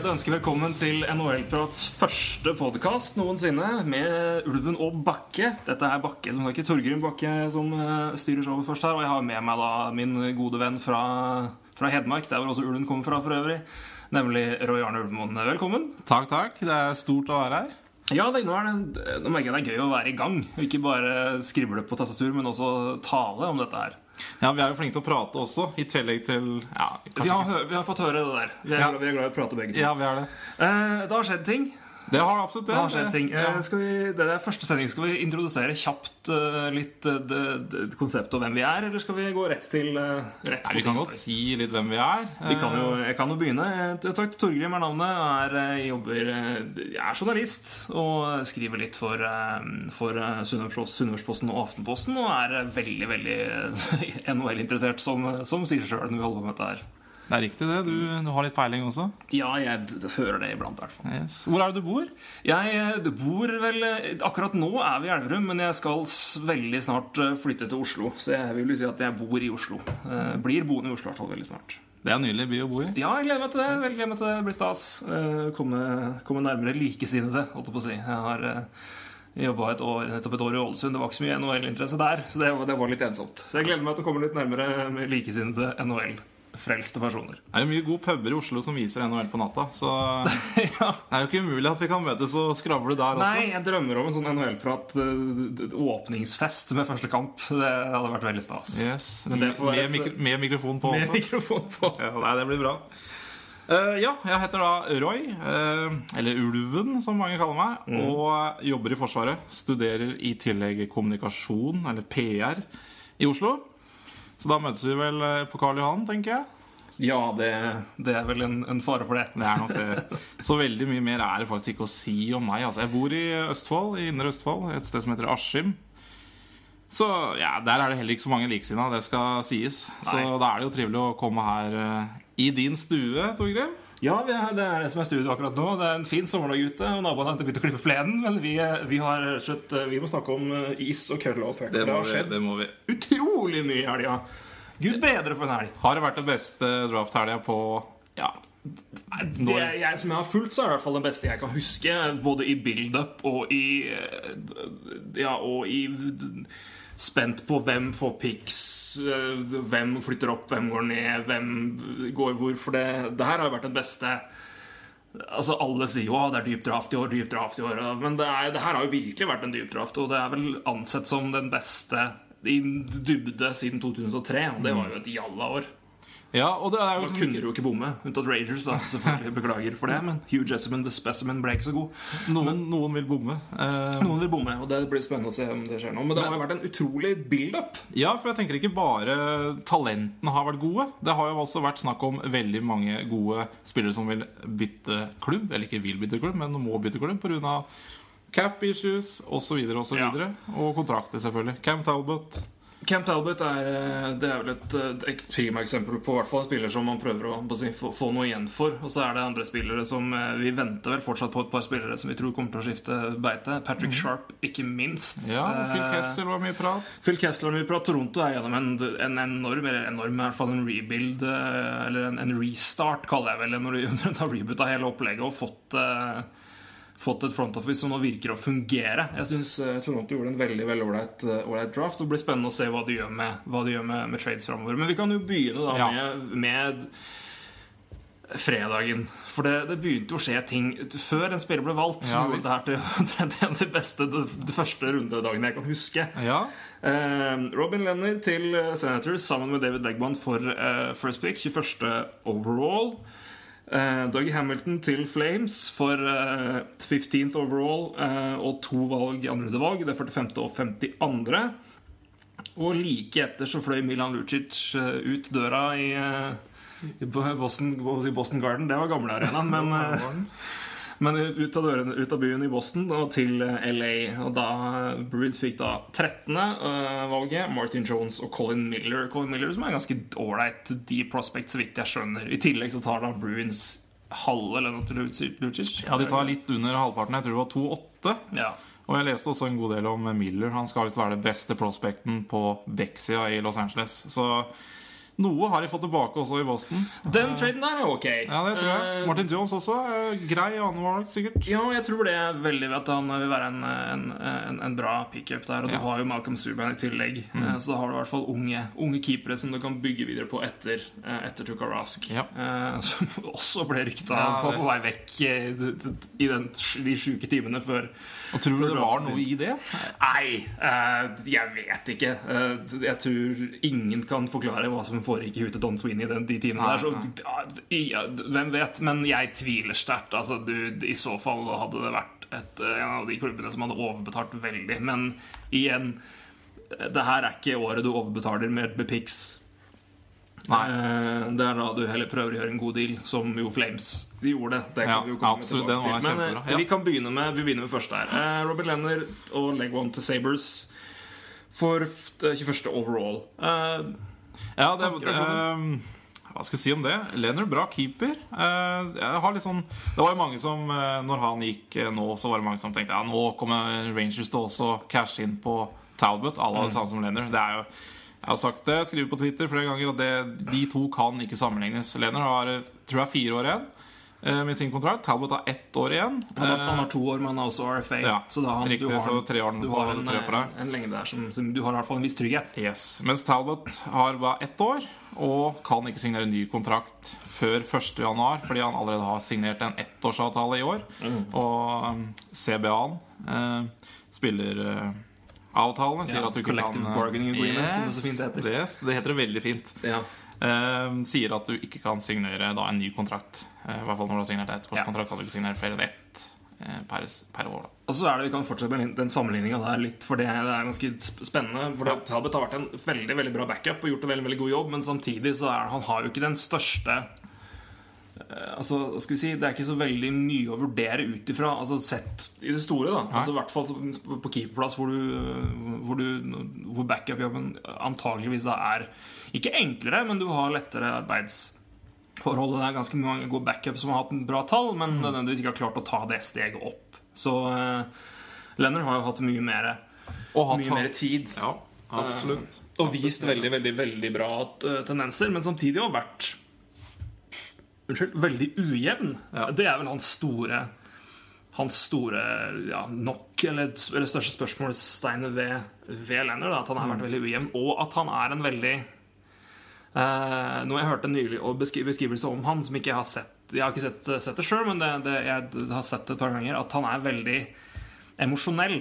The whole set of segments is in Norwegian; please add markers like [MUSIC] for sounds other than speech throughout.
Glede å ønske velkommen til NHL-prats første podkast noensinne med Ulven og Bakke. Dette er Bakke som ikke Torgrim Bakke som eh, styrer showet først her. Og jeg har med meg da min gode venn fra, fra Hedmark, der hvor også ulven kommer fra for øvrig. Nemlig Roy Arne Ulvemoen. Velkommen. Takk, takk. Det er stort å være her. Ja, det, er det, nå merker jeg det er gøy å være i gang. Ikke bare skrible på tastatur, men også tale om dette her. Ja, Vi er jo flinke til å prate også, i tillegg til ja, vi, har, vi har, fått høre det der. Vi er, Ja. vi er glad i å prate begge to. Ja, vi er det. Eh, det har skjedd ting. Det har absolutt det. Det har skjedd ting. Eh, Skal vi, det er første sending. Skal vi introdusere kjapt eh, litt eh, det, det, konseptet og hvem vi er, eller skal vi gå rett til rett Nei, vi kan godt si litt hvem vi er. Vi kan jo, jeg kan jo begynne. Takk til Torgrim er navnet. Er, jobber, jeg er journalist og skriver litt for, for Sunnmørsposten og Aftenposten. Og er veldig veldig [LAUGHS] NHL-interessert, som, som sier sjøl når vi holder på med dette her. Det er riktig, det. Du, du har litt peiling også. Ja, jeg hører det iblant, hvert fall. Yes. Hvor er det du bor? Jeg eh, du bor vel eh, Akkurat nå er vi i Elverum, men jeg skal veldig snart eh, flytte til Oslo. Så jeg vil si at jeg bor i Oslo. Blir boende i Oslo hvert fall veldig snart. Det er en nydelig by å bo i. Ja, jeg gleder meg til det. Veldig gleder meg til det. Blir stas. Komme, komme nærmere likesinnede, holdt jeg på å si. Jeg har jobba et år, nettopp et år i Ålesund. Det var ikke så mye NHL-interesse der, så det det var litt ensomt. Så jeg gleder meg til å komme litt nærmere med likesinnede NHL-frelste personer. Det er jo mye gode puber i Oslo som viser NHL på natta, så [LAUGHS] ja. det er jo ikke umulig at vi kan møtes og skravle der også. Nei, jeg drømmer om en sånn NHL-prat eh, åpningsfest med første kamp. Det hadde vært veldig stas. Yes. Men det får med, et- mikro med mikrofon på Med også. mikrofon på. Ja, nei, det blir bra. Uh, ja, jeg heter da Roy, uh, eller Ulven som mange kaller meg, Mm. og jobber i Forsvaret. Studerer i tillegg kommunikasjon, eller PR, i Oslo. Så da møtes vi vel eh, på Karl Johan, tenker jeg. Ja, det, det er vel en, en fare for det. Det er nok det. Så veldig mye mer er det faktisk ikke å si om meg. Altså, jeg bor i Østfold, i Indre Østfold, et sted som heter Askim. Så ja, der er det heller ikke så mange likesinnede, det skal sies. Så da er det jo trivelig å komme her eh, i din stue, Torgrim. Ja, vi det er det som er studio akkurat nå. Det er en fin sommerdag ute, og naboene har ikke begynt å klippe plenen. Men vi, vi, har skjøtt, vi må snakke om eh, is og kølle og puck. Det, Det har skjedd det må vi. utrolig mye i helga. Gud bedre for en helg. Har det vært den beste draft-helga på Ja. Det jeg, som jeg har fulgt, så er det i hvert fall den beste jeg kan huske. Både i build-up og i eh, Ja, og i Spent på hvem får picks, eh, hvem flytter opp, hvem går ned, hvem går hvor. For det, det her har jo vært den beste Altså Alle sier jo det er dyp draft i år, dyp draft i år. Men det, er, det her har jo virkelig vært en dyp draft, og det er vel ansett som den beste i dybde siden 2003. Og det var jo et jalla år. Ja og det er jo Man kunne du jo ikke bomme, unntatt Rangers, da. Selvfølgelig Beklager for det, men Hugh Jessamine, the specimen, ble ikke så god. noen, noen vil bomme. Eh, Noen vil bomme, og det blir spennende å se om det skjer nå. Men det har jo vært en utrolig build-up. Ja, for jeg tenker ikke bare talentene har vært gode. Det har jo også vært snakk om veldig mange gode spillere som vil bytte klubb. Eller ikke vil bytte klubb, men må bytte klubb pga. cap issues osv. Og, så Ja. videre, og kontrakter, selvfølgelig. Cam Talbot. Camp Talbot er, eh, det er vel et, et prima eksempel på hvert fall spiller som man prøver å, si, få, få noe igjen for. Og så er det andre spillere som eh, Vi venter vel fortsatt på et par spillere som vi tror kommer til å skifte beite. Patrick Sharp, ikke minst. Ja, Phil Eh, Kessel var mye prat. Phil Kessel var mye prat. Toronto er gjennom en, en enorm, eller enorm, i hvert fall en rebuild, eh, eller en, en restart, kaller jeg vel det, når du [LAUGHS] har reboota hele opplegget og fått, eh, fått et front office som nå virker å fungere. Jeg syns Toronto gjorde en veldig veldig ålreit eh, draft. og Det blir spennende å se hva de gjør med, de gjør med, med trades framover. Men vi kan jo begynne da Ja. med, med fredagen. For det, det begynte jo å skje ting før en spiller ble valgt. Ja, som gjorde det her til [LAUGHS] det beste, det, første rundedagen jeg kan huske. Ja. Eh, Robin Lenner til eh, Senators sammen med David Legman for eh, first pick, 21. overall. Eh, Doug Hamilton til Flames for eh, 15th overall eh, og to valg i andre valg. Det er 45. og 52. Og like etter så fløy Milan Lucic eh, ut døra i, eh, Boston, Boston Garden. Det var gamle arenaen, men eh, men ut av, døren, ut av byen i Boston og til eh, LA. Og da Bruins fikk da 13. eh, valget. Martin Jones og Colin Miller. Colin Miller som er ganske ålreit deep prospect, så vidt jeg skjønner. I tillegg så tar da Bruins halve lønna til Lucic. ja, de tar litt under halvparten. Jeg tror det var 2-8. Ja. Og jeg leste også en god del om Miller. Han skal visst være det beste prospekten på Bexia i Los Angeles. Så Noe har de fått tilbake også i Boston. Den traden der er ok. Ja, det tror jeg. Eh, Martin Jones også. eh, Grei annenvalg, sikkert. Ja, jeg tror det er veldig at han vil være en, en, en, en bra pickup der. Og Ja. du har jo Malcolm Subhaan i tillegg. Eh, Så da har du i hvert fall unge, unge keepere som du kan bygge videre på etter, etter Tuka Rask. Ja. Som [LAUGHS] også ble rykta Ja, på, på vei vekk i den, de sjuke timene før Og tror du det var noe i det? Nei, eh, jeg vet ikke. Eh, jeg tror ingen kan forklare hva som foregikk i huet til Don Sweeney den, de timene der. Så, ja, hvem vet? Men jeg tviler sterkt. Altså, I så fall hadde det vært et, eh, en av de klubbene som hadde overbetalt veldig. Men igjen, det her er ikke året du overbetaler med, Bepix. Nei. Eh, Det er da du heller prøver å gjøre en god deal, som jo Flames de gjorde. Det kan Ja, vi jo komme absolutt, tilbake til. Men eh, Ja. vi kan begynne med Vi begynner med første her. Eh, Robert Lenner og leg one til Sabres for det 21. overall. Eh, Ja, det, Tanker og sånn. eh, Hva skal jeg si om det? Leonard, bra keeper. Jeg har litt sånn Det var jo mange som Når han gikk nå, så var det mange som tenkte Ja, nå kommer Rangers til også cashe inn på Talbot. Alle Mm. det samme som Leonard. Det er jo jeg har sagt det, skriver på Twitter flere ganger at det, de to kan ikke sammenlignes. Leonard har eh, tror jeg fire år igjen eh, med sin kontrakt. Talbot har ett år igjen. han, har, Eh, han har to år, men han har også RFA. Ja, så da har, riktig, du har, så tre år du har en, tre på deg. en, en lengde der som, som Du har i hvert fall en viss trygghet. Yes, Mens Talbot har bare ett år og kan ikke signere ny kontrakt før 1.1, fordi han allerede har signert en ettårsavtale i år. Og um, CBA-en eh, spiller eh, avtalene sier at du ikke kan eh, Bargaining Agreement, som det så fint heter. Yes, det heter det veldig fint. Ja. Eh, sier at du ikke kan signere da, en ny kontrakt. Uh, I hvert fall når du har signert ett ettårskontrakt, kan du ikke signere flere enn ett eh, per, per år. Da. Og så er det, Vi kan fortsette med den sammenligninga der litt, for det, det er ganske spennende. For Talbot har vært en veldig veldig bra backup og gjort en veldig veldig god jobb, men samtidig så er han har jo ikke den største eh, Altså, skal vi si Det er ikke så veldig mye å vurdere ut ifra, altså sett i det store. da Altså I hvert fall på- keeperplass, hvor, du- hvor, du- hvor backup-jobben antageligvis da er ikke enklere, men du har lettere arbeidsforhold. Det er ganske mange gode backup som har hatt en bra tall, men nødvendigvis ikke har klart å ta det steget opp. Så uh, Leonard har jo hatt mye mer, Og hatt- mye mer tid. Ja, absolutt. Og vist veldig, veldig, veldig bra eh, tendenser, men samtidig har vært Unnskyld, veldig ujevn. Ja. Det er vel hans store Hans store ja, nok, eller, eller største spørsmålstegnet ved, ved Leonard. da, At han har vært veldig ujevn, og at han er en veldig eh, Noe jeg hørte nylig og beskri beskrivelse om han, som ikke jeg har sett Jeg har ikke sett, sett det sjøl, men det, det, jeg har sett det et par ganger. At han er veldig emosjonell.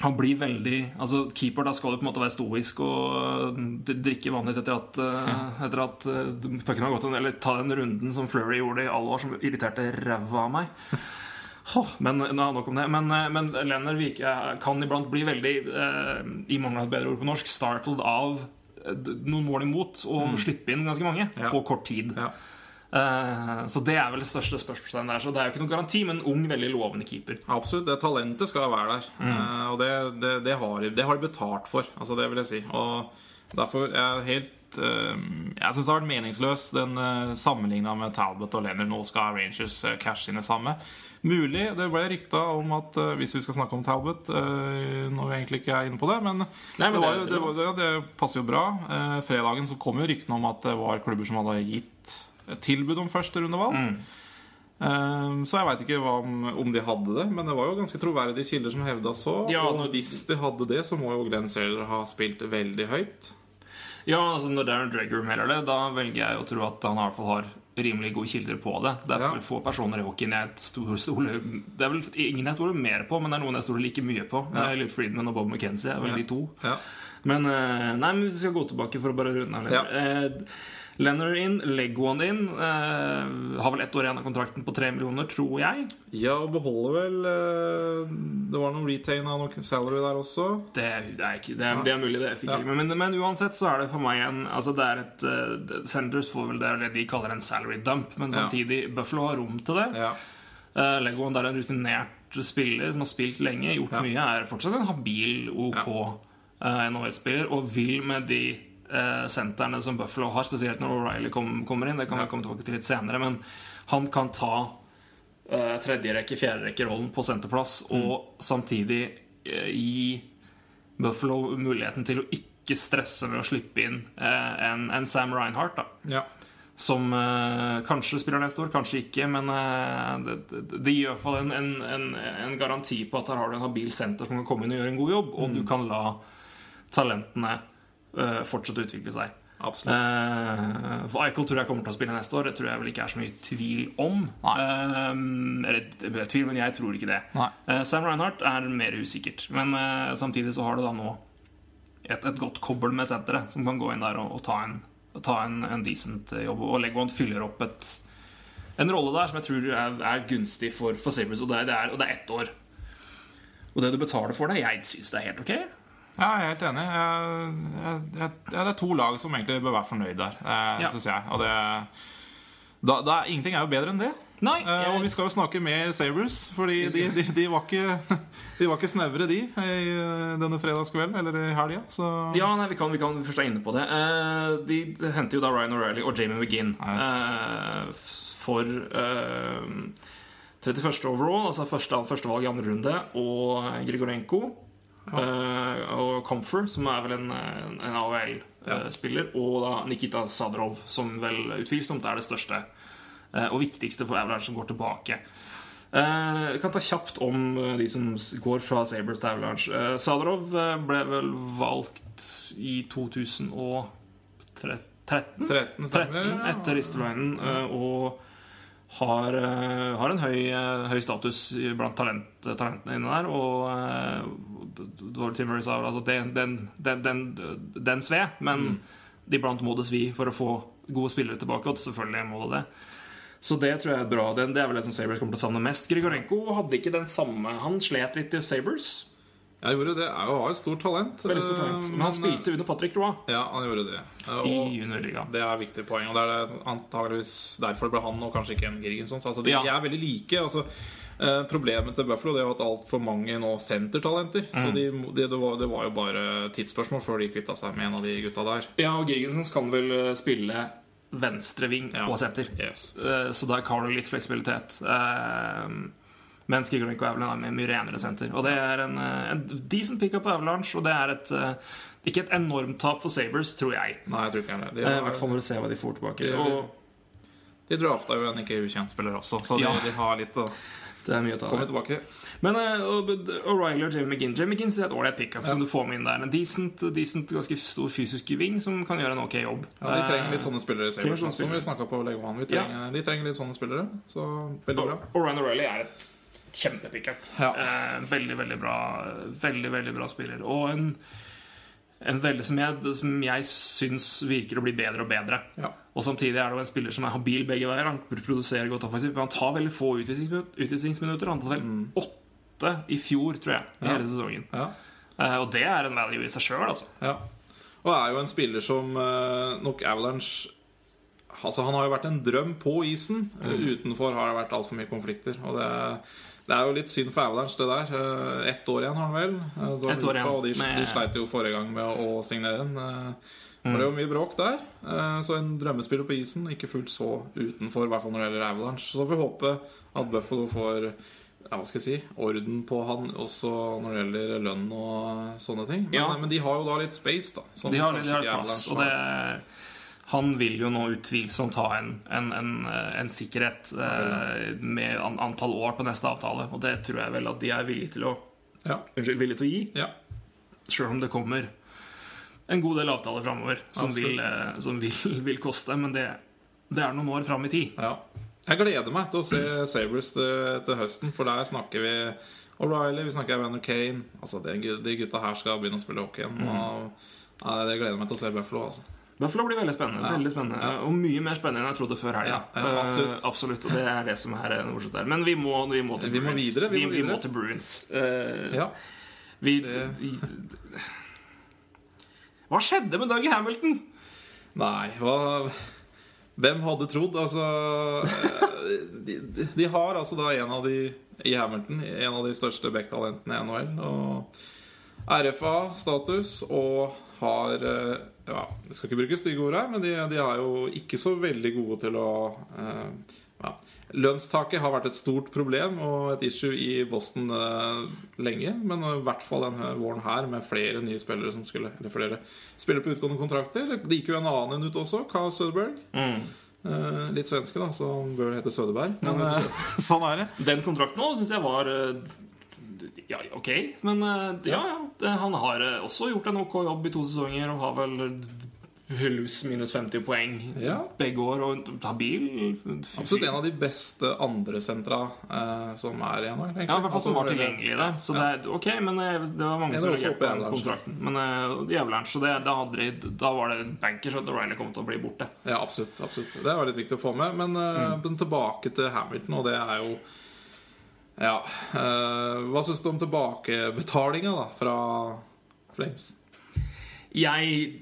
Han blir veldig Altså Keeper da skal jo på en måte være stoisk og øh, drikke vanlig etter at, øh, etter at øh, pucken har gått en Eller ta den runden som Flurry gjorde i alle år, som irriterte ræva av meg. Åh, men nok om det. Men, men Lenner Vike kan iblant bli veldig, i mangel av et bedre ord på norsk, startled av noen mål imot og slippe inn ganske mange Ja. på kort tid. Ja. Eh, så det er vel det største spørsmålstegnet der. Så det er jo ikke noen garanti, men en ung, veldig lovende keeper. Absolutt. Det talentet skal være der. Mm. og det, det, det, har, de- det har de betalt for. Altså, det vil jeg si. Og derfor er jeg helt eh, Jeg syns det har vært meningsløs den sammenligna med Talbot og Leonard. Nå skal Rangers cashe inn det samme. Mulig. Det ble rykta om at eh, hvis vi skal snakke om Talbot eh, Når vi egentlig ikke er inne på det, men, men det, var det- jo, det det, det passer jo bra. Eh, fredagen så kom jo ryktene om at det var klubber som hadde gitt tilbud om første rundevalg. Ehm, Så jeg veit ikke om, om de hadde det, men det var jo ganske troverdige kilder som hevda så. Ja, og når- hvis de hadde det, så må jo Glenn Saylor ha spilt veldig høyt. Ja, altså Når Darren Dregger melder det, da velger jeg å tro at han i hvert fall har rimelig gode kilder på det. Det er Ja. få personer i hockeyen jeg stol- stoler Det er vel ingen jeg stoler mer på, men det er noen jeg stoler like mye på. Ja. Litt Friedman og Bob McKenzie er vel Ja. de to. Ja. Men eh, nei, men vi skal gå tilbake for å bare runde her. Ja. Eh, Leonard inn, Leguan inn. eh, har vel ett år igjen av kontrakten på tre millioner, tror jeg. ja, og beholder vel eh, Det var noe retain av noe salary der også. Det, det, er, ikke, det, er, det er mulig, det fikk Ja. jeg. Men, men uansett så er det for meg en Altså det er et uh, Senders får vel det, de kaller en salary dump, men Ja. samtidig Buffalo har rom til det. Ja. Uh, Legoen er en rutinert spiller som har spilt lenge, gjort Ja. mye, er fortsatt en habil OK eh, NHL-spiller, og vil med de sentrene som Buffalo har, spesielt når O'Reilly kom, kommer inn, det kan vi komme tilbake til litt senere, men han kan ta uh, tredjerekke, fjerderekkerollen på senterplass, Mm. og samtidig uh, gi Buffalo muligheten til å ikke stresse med å slippe inn uh, en, en Sam Reinhardt, da. Ja. Som uh, kanskje spiller neste år, kanskje ikke, men eh, det, det, gir i hvert fall en, en, en, garanti på at her har du en habil senter som kan komme inn og gjøre en god jobb, og du kan la talentene eh, fortsette å utvikle seg. Absolutt. Eh, for Eichel tror jeg kommer til å spille neste år. Det tror jeg vel ikke er så mye tvil om. Eh, eller er tvil, men jeg tror ikke det. Eh, Sam Reinhardt er mer usikkert. Men uh, samtidig så har du da nå et, et godt kobbel med senteret som kan gå inn der og, og ta, en, og ta en, en decent eh, jobb. Og Legoen fyller opp et, en rolle der som jeg tror er, er gunstig for, for Sabres, og det, er, det er, og det er ett år. Og det du betaler for det, jeg syns det er helt ok. Ja, jeg er helt enig. Jeg, jeg, jeg, det er to lag som egentlig bør være fornøyd der, eh, Ja. syns jeg. Og det, da, da, ingenting er jo bedre enn det. Nei, Eh, og vi skal jo snakke mer Sabres, Fordi de, de, de, var ikke, [LAUGHS] de var ikke snevre, de, i eh, denne fredagskvelden eller i helga. Så ja, nei, vi kan, vi kan først er inne på det. Eh, de, henter jo da Ryan O'Reilly og Jamie McGinn Yes. eh, for eh, 31. overall, altså første, første valg i andre runde, og Grigorenko. Eh, og Comfer, som er vel en, en AHL-spiller, og da Nikita Sadrov, som vel utvilsomt er det største eh, og viktigste for Avalanche som går tilbake. Vi Jeg kan ta kjapt om eh, de som går fra Sabres til Avalanche. Eh, Sadrov eh, ble vel valgt i 2013? 13 13 stemmer. etter Ristolainen, eh, og har, eh, har en høy, eh, høy status blant talent, talentene inne der. Og eh, Dward Murray sa altså den, den, den, den, den sved, men iblant må det svi for å få gode spillere tilbake. Og selvfølgelig må det det. Så det tror jeg er bra. Det, det er vel det som Sabres kommer til å savne mest. Grigorenko hadde ikke den samme Han slet litt i Sabres. Jeg gjorde det. Jeg har jo stort talent. Veldig stort talent. eh, Men han spilte under Patrick Roy Ja, han gjorde det. Og i juniorligaen. det er et viktig poeng. Og det er antageligvis derfor det ble han, og kanskje ikke en Girgensons. Altså, de, Ja. er veldig like. Altså, eh, problemet til Buffalo Det er at altfor mange nå sentertalenter. Mm. Så de, det, det, var, det var jo bare tidsspørsmål før de kvitta seg med en av de gutta der. Ja, og Girgensons kan vel eh, spille venstreving Ja. og senter. Yes. Så der har du litt fleksibilitet. Eh, Mens Grigorenko er vel en mye- mye renere senter. Og det er en, eh, en decent pickup på Avalanche, og det er et eh, ikke et enormt tap for Sabres, tror jeg. Nei, jeg tror ikke det. Eh, I hvert fall når du ser hva de får tilbake. Det er- Og de drafta jo en ikke ukjent spiller også, så de, Ja. de har litt å [LAUGHS] det er mye å ta komme tilbake. Men O'Reilly og Jamie McGinn Jamie McGinn er et ålreit pickup som du får med inn der. En decent, decent, ganske stor fysisk ving som kan gjøre en ok jobb. Ja, De trenger litt sånne spillere, trenger Sabres, sånne som vi snakka på Lego Vi trenger, De trenger litt sånne spillere, så veldig bra. O'Reilly er et kjempepickup. Ja. Eh, veldig, veldig bra Veldig, veldig bra spiller. Og en, en veldig som jeg, som jeg syns virker å bli bedre og bedre. Ja. Og samtidig er det jo en spiller som er habil begge veier. Han produserer godt offensivt, men han tar veldig få utvisningsmin- utvisningsminutter. Han tar vel åtte i fjor, tror jeg, i Ja. hele sesongen. Ja. Eh, og det er en value i seg sjøl, altså. Ja. Og er jo en spiller som eh, nok Avalanche Altså Han har jo vært en drøm på isen. Mm. Utenfor har det vært altfor mye konflikter. Og det, det er jo litt synd for Avalanche, det der. Eh, Ett år igjen har han vel. Eh, det år igjen, Og de, de sleit jo forrige gang med å signere den. Eh, Mm. Det var jo mye bråk der. Så en drømmespiller på isen. Ikke fullt så utenfor, i hvert fall når det gjelder Avalanche. Så får vi håpe at Buffalo får ja, hva skal jeg si, orden på han også når det gjelder lønn og sånne ting. Men, Ja. men de har jo da litt space, da. De har, de har plass. Og det, han vil jo nå utvilsomt ha en, en, en, en sikkerhet eh, med an, antall år på neste avtale. Og det tror jeg vel at de er villige til å, Ja. unnskyld, villige til å gi. ja. Sjøl om det kommer en god del avtaler framover som, vil, eh, som vil, [LAUGHS] vil koste. Men det, det er noen år fram i tid. ja. Jeg gleder meg til å se Sabres til, til høsten, for der snakker vi O'Reilly, vi snakker Evander Kane. Altså, de, de gutta her skal begynne å spille hockey igjen. Og, ja, det gleder meg til å se Buffalo. Altså. Buffalo blir veldig spennende. Ja. veldig spennende Og mye mer spennende enn jeg trodde før helga. Ja, absolutt. Uh, absolutt. Og det er det som er eh, morsomt der. Men vi må, vi må til Vi må Bruins. videre, vi må vi må til Bruins. Uh, Ja. vi, Det- Hva skjedde med Dougie Hamilton? Nei, hva Hvem hadde trodd? Altså de, de, har altså da en av de i Hamilton, en av de største backtalentene i NHL. Og RFA-status og har Ja, jeg skal ikke bruke stygge ord her, men de, de er jo ikke så veldig gode til å eh, ja. Lønnstaket har vært et stort problem og et issue i Boston eh, lenge. Men i hvert fall denne våren her med flere nye spillere som skulle Eller flere spillere på utgående kontrakter. Det gikk jo en annen ut også, Carl Söderberg. Eh, litt svenske, da, så han bør hete Söderberg. Men Ja, eh, [LAUGHS] sånn er det. Den kontrakten òg syns jeg var eh, ja, ok. Men eh, ja, ja. Han har eh, også gjort en ok jobb i to sesonger og har vel pluss minus 50 poeng Ja. begge år. Og habil. Absolutt en av de beste andresentra eh, som er igjen her. Ja, i hvert fall som var Altså, tilgjengelig der. Så det er ok, men eh, det var mange som reagerte på den kontrakten. Men uh, Avalanche, så det, da, hadde da var det bankers at Riley kom til å bli borte. Ja, absolutt, absolutt. Det var litt viktig å få med. Men, mm. men tilbake til Hamilton, og det er jo Ja. eh, hva syns du om tilbakebetalinga da, fra Flames? Jeg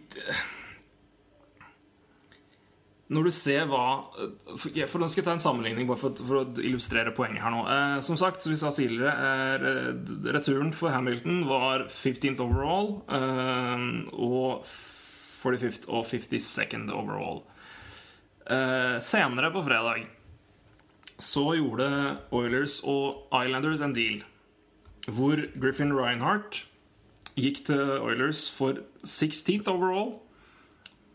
Når du ser hva For for nå skal jeg ta en sammenligning bare for, for å illustrere poenget her nå. Eh, som sagt, som vi sa tidligere, eh, returen for Hamilton var 15th overall og 45th og 52nd overall. Senere på fredag så gjorde Oilers og Islanders en deal hvor Griffin Reinhardt gikk til Oilers for 16th overall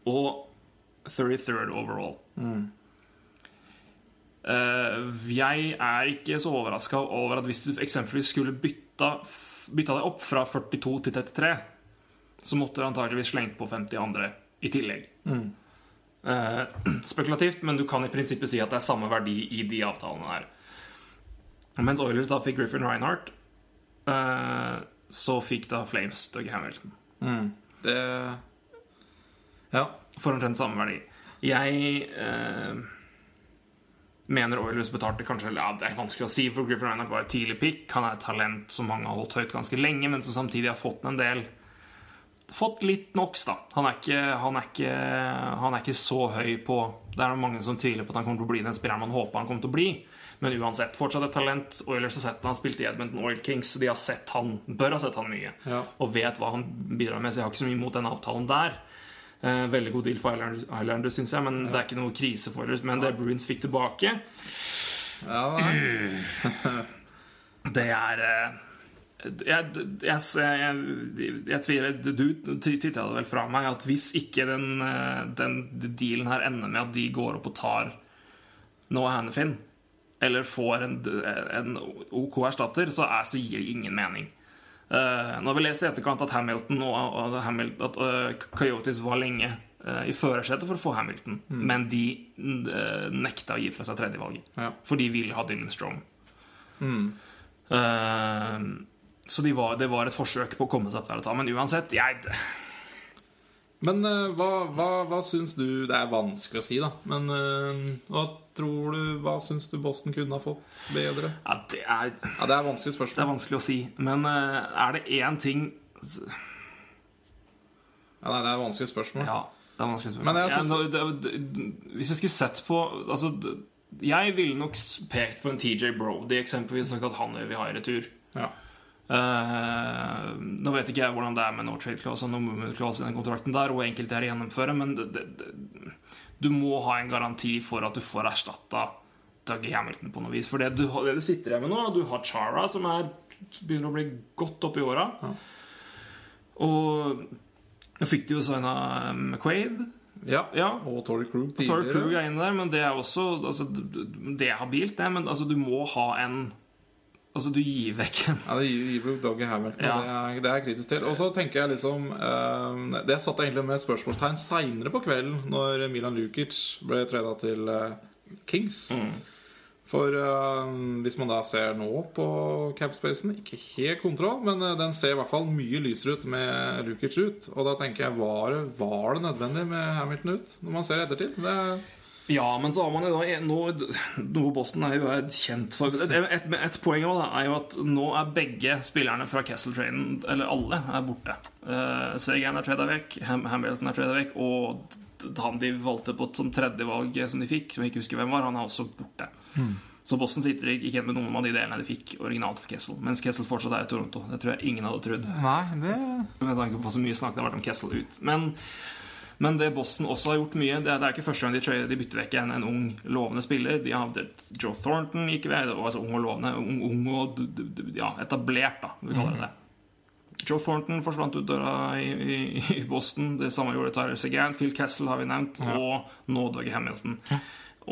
og 33rd overall. Mm. jeg er ikke så overraska over at hvis du eksempelvis skulle bytta, bytta deg opp fra 42 til 33, så måtte du antakeligvis slengt på 50 andre i tillegg. Eh, [CLEARS THROAT] spekulativt, men du kan i prinsippet si at det er samme verdi i de avtalene her. Mens Oilers da fikk Griffin Reinhardt, eh, så fikk da Flames Doug Hamilton. Det Ja. For omtrent samme verdi. Jeg eh, mener Oilers betalte kanskje ja, Det er vanskelig å si, for Griffin Reinhardt var et tidlig pick. Han er et talent som mange har holdt høyt ganske lenge, men som samtidig har fått en del Fått litt NOx, da. Han er, ikke, han, er ikke, han er ikke så høy på Det er mange som tviler på at han kommer til å bli den spilleren man håper han kommer til å bli. Men uansett, fortsatt et talent. Oilers har sett han spilte i Edmonton Oil Kings. De har sett han, bør ha sett han mye. Ja. Og vet hva han bidrar med. Så jeg har ikke så mye imot den avtalen der. Eh, veldig god deal for Islanders, Islanders syns jeg, men det er ikke noe krise for Oilers. Men det Bruins fikk tilbake, ja det er [LAUGHS] eh, jeg, jeg, jeg, jeg tviler Du titta det vel fra meg at hvis ikke den, den dealen her ender med at de går opp og tar Noah Hannifin, eller får en, en OK erstatter, så, er, så gir det ingen mening. Uh, når vi leser i etterkant at Hamilton og, Hamilton, at uh, Coyotes var lenge uh, i førersetet for å få Hamilton, men de nekta å gi fra seg tredjevalget. Ja. For de ville ha Dylan Strong. Uh, så de var, det var et forsøk på å komme seg opp der og ta. Men uansett, jeg Men uh, hva, hva, hva syns du Det er vanskelig å si, da. Men uh, hva tror du Hva syns du Boston kunne ha fått bedre? ja, det, er, Ja, Det er vanskelig det er vanskelig å si. Men uh, er det én ting Ja, nei, det er vanskelig spørsmål. Ja, det er vanskelig spørsmål. Men jeg synes- Ja, det, det, hvis jeg skulle sett på altså, Jeg ville nok pekt på en TJ Brody, eksempelvis, sagt at han vil ha i retur. Ja. Eh, nå vet ikke jeg hvordan det er med no trade clause og no movement clause i den kontrakten der, og enkelte er å gjennomføre, men det, det, det, du må ha en garanti for at du får erstatta Dougie Hamilton på noe vis. For det du, det du sitter igjen med nå, du har Chara, som er, begynner å bli godt opp i åra. Og nå fikk du jo signa McQuaid. ja. Ja, Og Tory Krug tidligere. Krug er inne der, men det er også altså, Det er habilt, det. Men altså, du må ha en Altså, du gir vekk en Ja, du gir gir Doggy Hamilton. Ja. Det, er, det er jeg kritisk til. Og så tenker jeg liksom eh, Det satt jeg egentlig med spørsmålstegn seinere på kvelden, når Milan Lukic ble treda til eh, Kings. Mm. For eh, hvis man da ser nå på capspacen Ikke helt kontroll, men eh, den ser i hvert fall mye lysere ut med Lukic ut. Og da tenker jeg, var det, var det nødvendig med Hamilton ut? Når man ser i ettertid. Det, Ja, men så har man jo da nå, Noe Boston er jo er kjent for Et, et, et poeng også, da, er jo at nå er begge spillerne fra Castle-traden, eller alle, er borte. Uh, Segan er trada vekk, Ham Hamilton er trada vekk, og han de valgte på som tredjevalg som de fikk, som jeg ikke husker hvem var, han er også borte. Så Boston sitter ikke igjen med noen av de delene de fikk originalt for Kessel. Mens Kessel fortsatt er i Toronto. Det tror jeg ingen hadde trodd. nei, det Med tanke på så mye snakk det har vært om Kessel ut. Men Men det Boston også har gjort mye Det er, det er ikke første gang de, tra- de bytter vekk en, en ung, lovende spiller. De har, Joe Thornton gikk ved. Altså ung og lovende. Ung, ung og ja, etablert, da. Vi kaller det det. Joe Thornton forsvant ut døra i, i, i Boston. Det samme gjorde Tyler Segant. Phil Kessel har vi nevnt. Og nå Dougie Hamilton.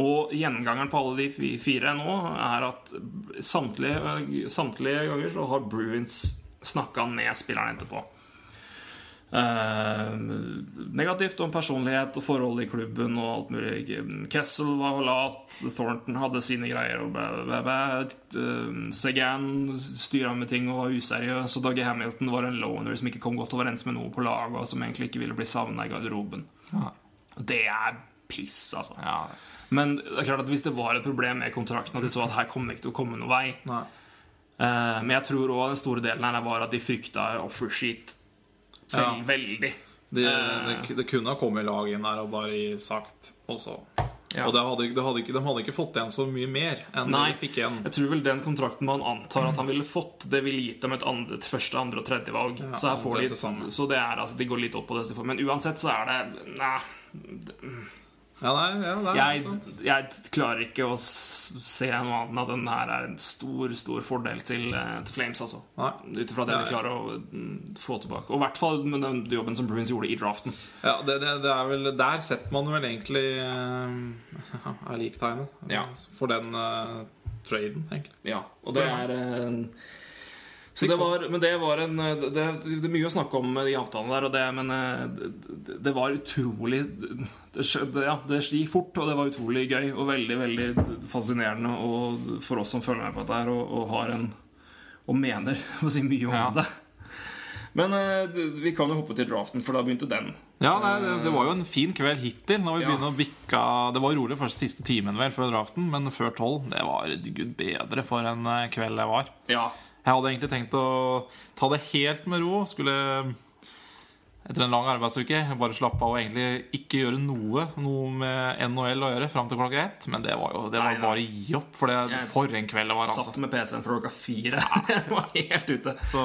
Og gjengangeren på alle de fire nå er at samtlige, samtlige ganger så har Bruins snakka med spilleren etterpå. Eh, negativt om personlighet og forhold i klubben og alt mulig. Kessel var lat, Thornton hadde sine greier. Og bæ, bæ, bæ. Eh, styra med ting og var useriøs. Og Dougie Hamilton var en loner som ikke kom godt overens med noe på laget, og som egentlig ikke ville bli savna i garderoben. Ja. Det er piss, altså. Ja. Men det er klart at hvis det var et problem med kontrakten, at de så at her kommer ikke til å komme noen vei Nei. Eh, Men jeg tror òg den store delen her var at de frykta offersheet Ja. veldig. Det, Eh. det, det kunne ha kommet lag inn der og bare sagt også. Ja. Og hadde, det hadde ikke, de hadde ikke fått igjen så mye mer enn Nei. de fikk igjen. Jeg tror vel den kontrakten man antar at han ville fått, det ville gitt dem et andre, et første, andre og tredje valg. Ja, så de. Så det er altså De går litt opp på det. de Men uansett så er det Nei. Ja, nei, ja, er Jeg, jeg klarer ikke å se noe annet enn at den her er en stor, stor fordel til, eh, til Flames, altså. Nei. Ut ifra det Nei. de klarer å mm, få tilbake. Og i hvert fall med den jobben som Bruins gjorde i draften. Ja, det, det, det er vel Der setter man vel egentlig uh, [LAUGHS] er liktegnet Ja. for den uh, traden, egentlig. Ja, og det er eh, så det var, men det var en det, det, det er mye å snakke om med de avtalene der, det, men eh, det, det var utrolig det, ja, det gikk fort, og det var utrolig gøy og veldig veldig fascinerende og for oss som følger med på dette her og, og har en og mener [LAUGHS] å si mye om Ja. det. Men eh, vi kan jo hoppe til draften, for da begynte den. Ja, nei, det, var jo en fin kveld hittil. Når vi Ja. å bikke, Det var rolig først siste timen vel før draften, men før tolv Det var gud bedre for en eh, kveld det var. Ja, Jeg hadde egentlig tenkt å ta det helt med ro. Skulle etter en lang arbeidsuke bare slappe av og egentlig ikke gjøre noe Noe med NHL å gjøre fram til klokka ett. Men det var jo det var Nei, bare å gi opp, for det, for en kveld det var. satt altså med PC-en fra klokka fire. [LAUGHS] Jeg var helt ute. Så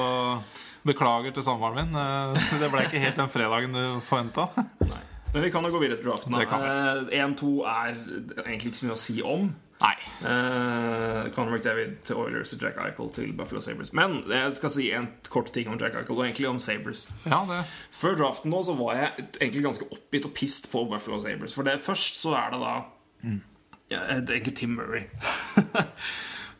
beklager til samboeren min. Eh, Det ble ikke helt den fredagen du forventa. Men vi kan jo gå videre til draften. Det kan 1-2 er egentlig ikke så mye å si om. Nei. Uh, Conor McDavid til Oilers og Jack Eichel til Buffalo Sabres. Men jeg skal si en kort ting om Jack Eichel, og egentlig om Sabres. Ja, det Før draften nå så var jeg egentlig ganske oppgitt og pissed på Buffalo Sabres. For det, først så er det da ja, det er egentlig Tim Murray. [LAUGHS]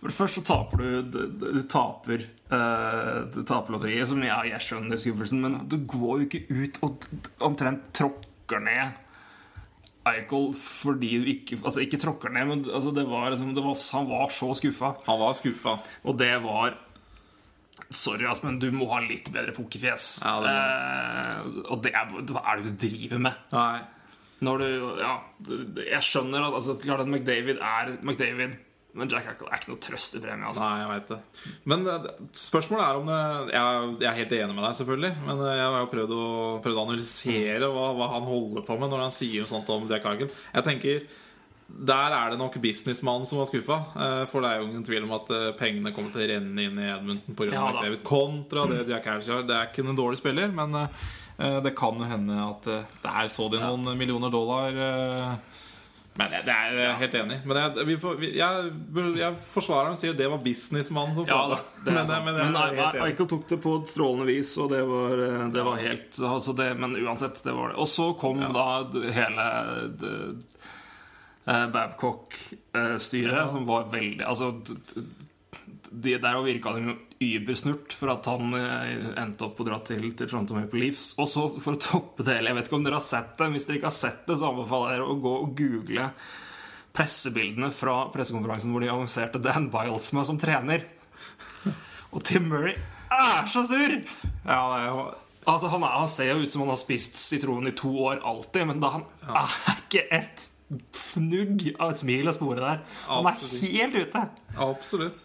For Først så taper du Du, du taper uh, Du taper lotteriet, som jeg, jeg skjønner skuffelsen, men du går jo ikke ut og omtrent omtrent tråkker ned Eichel fordi du ikke Altså, ikke tråkker ned, men altså, det var, liksom, det var, han var så skuffa. Han var skuffa. Og det var Sorry, ass, men du må ha litt bedre pokerfjes. Ja, det eh, og det er, hva er det du driver med? Nei. Når du Ja, jeg skjønner at altså, klart at McDavid er McDavid, men Jack Eichel er ikke noe trøst i premie. Altså. Nei, jeg vet det. Men eh, spørsmålet er om det jeg, jeg er helt enig med deg, selvfølgelig. Men eh, jeg har jo prøvd å, prøvd å analysere hva, hva han holder på med når han sier sånt om Jack Eichel. Jeg tenker der er det nok businessmannen som var skuffa. eh, For det er jo ingen tvil om at eh, pengene kommer til å renne inn i Edmundton pga. Ja, Ja, da. McDavid. Kontra det Jack Eichel gjør. Det er ikke en dårlig spiller, men eh, det kan jo hende at eh, der så de noen millioner dollar. Men det det er jeg helt enig. Men jeg, vi får, vi, jeg, jeg forsvarer ham og sier det var businessmannen som Ja, det er men, men, men, jeg enig. Eichel tok det på et strålende vis, og det var, eh, det var helt altså det, Men uansett, det var det. Og så kom da hele eh, Babcock-styret, Ja. som var veldig Altså de, Der virka jo übersnurt for at han eh, endte opp og dra til, til Toronto Maple Leafs. Og så, for å toppe det hele Jeg vet ikke om dere har sett det. Hvis dere ikke har sett det, så anbefaler jeg dere å gå og google pressebildene fra pressekonferansen hvor de annonserte Dan Bilesma som trener. Og Tim Murray er så sur! Ja, det er jo Altså, han, er, han ser jo ut som han har spist sitronen i to år alltid, men da han er ikke et fnugg av et smil å spore der. Han er helt ute. Absolutt.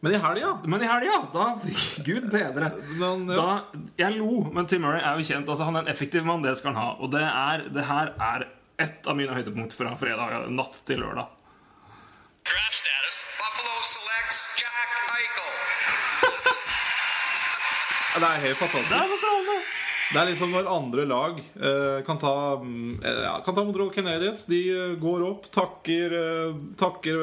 Men i helga Men i helga, da [LAUGHS] Gud bedre. Men, ja. Da, jeg lo, men Tim Murray er jo kjent. Altså, han er en effektiv mann, det skal han ha. Og det, er, det her er ett av mine høydepunkt fra fredag natt til lørdag. Draft status. Buffalo selects Jack Eichel. Det er helt fantastisk. Det er så strålende! Det er liksom når andre lag uh, kan ta eh, ja, Kan ta Montreal Canadiens. De uh, går opp, takker, takker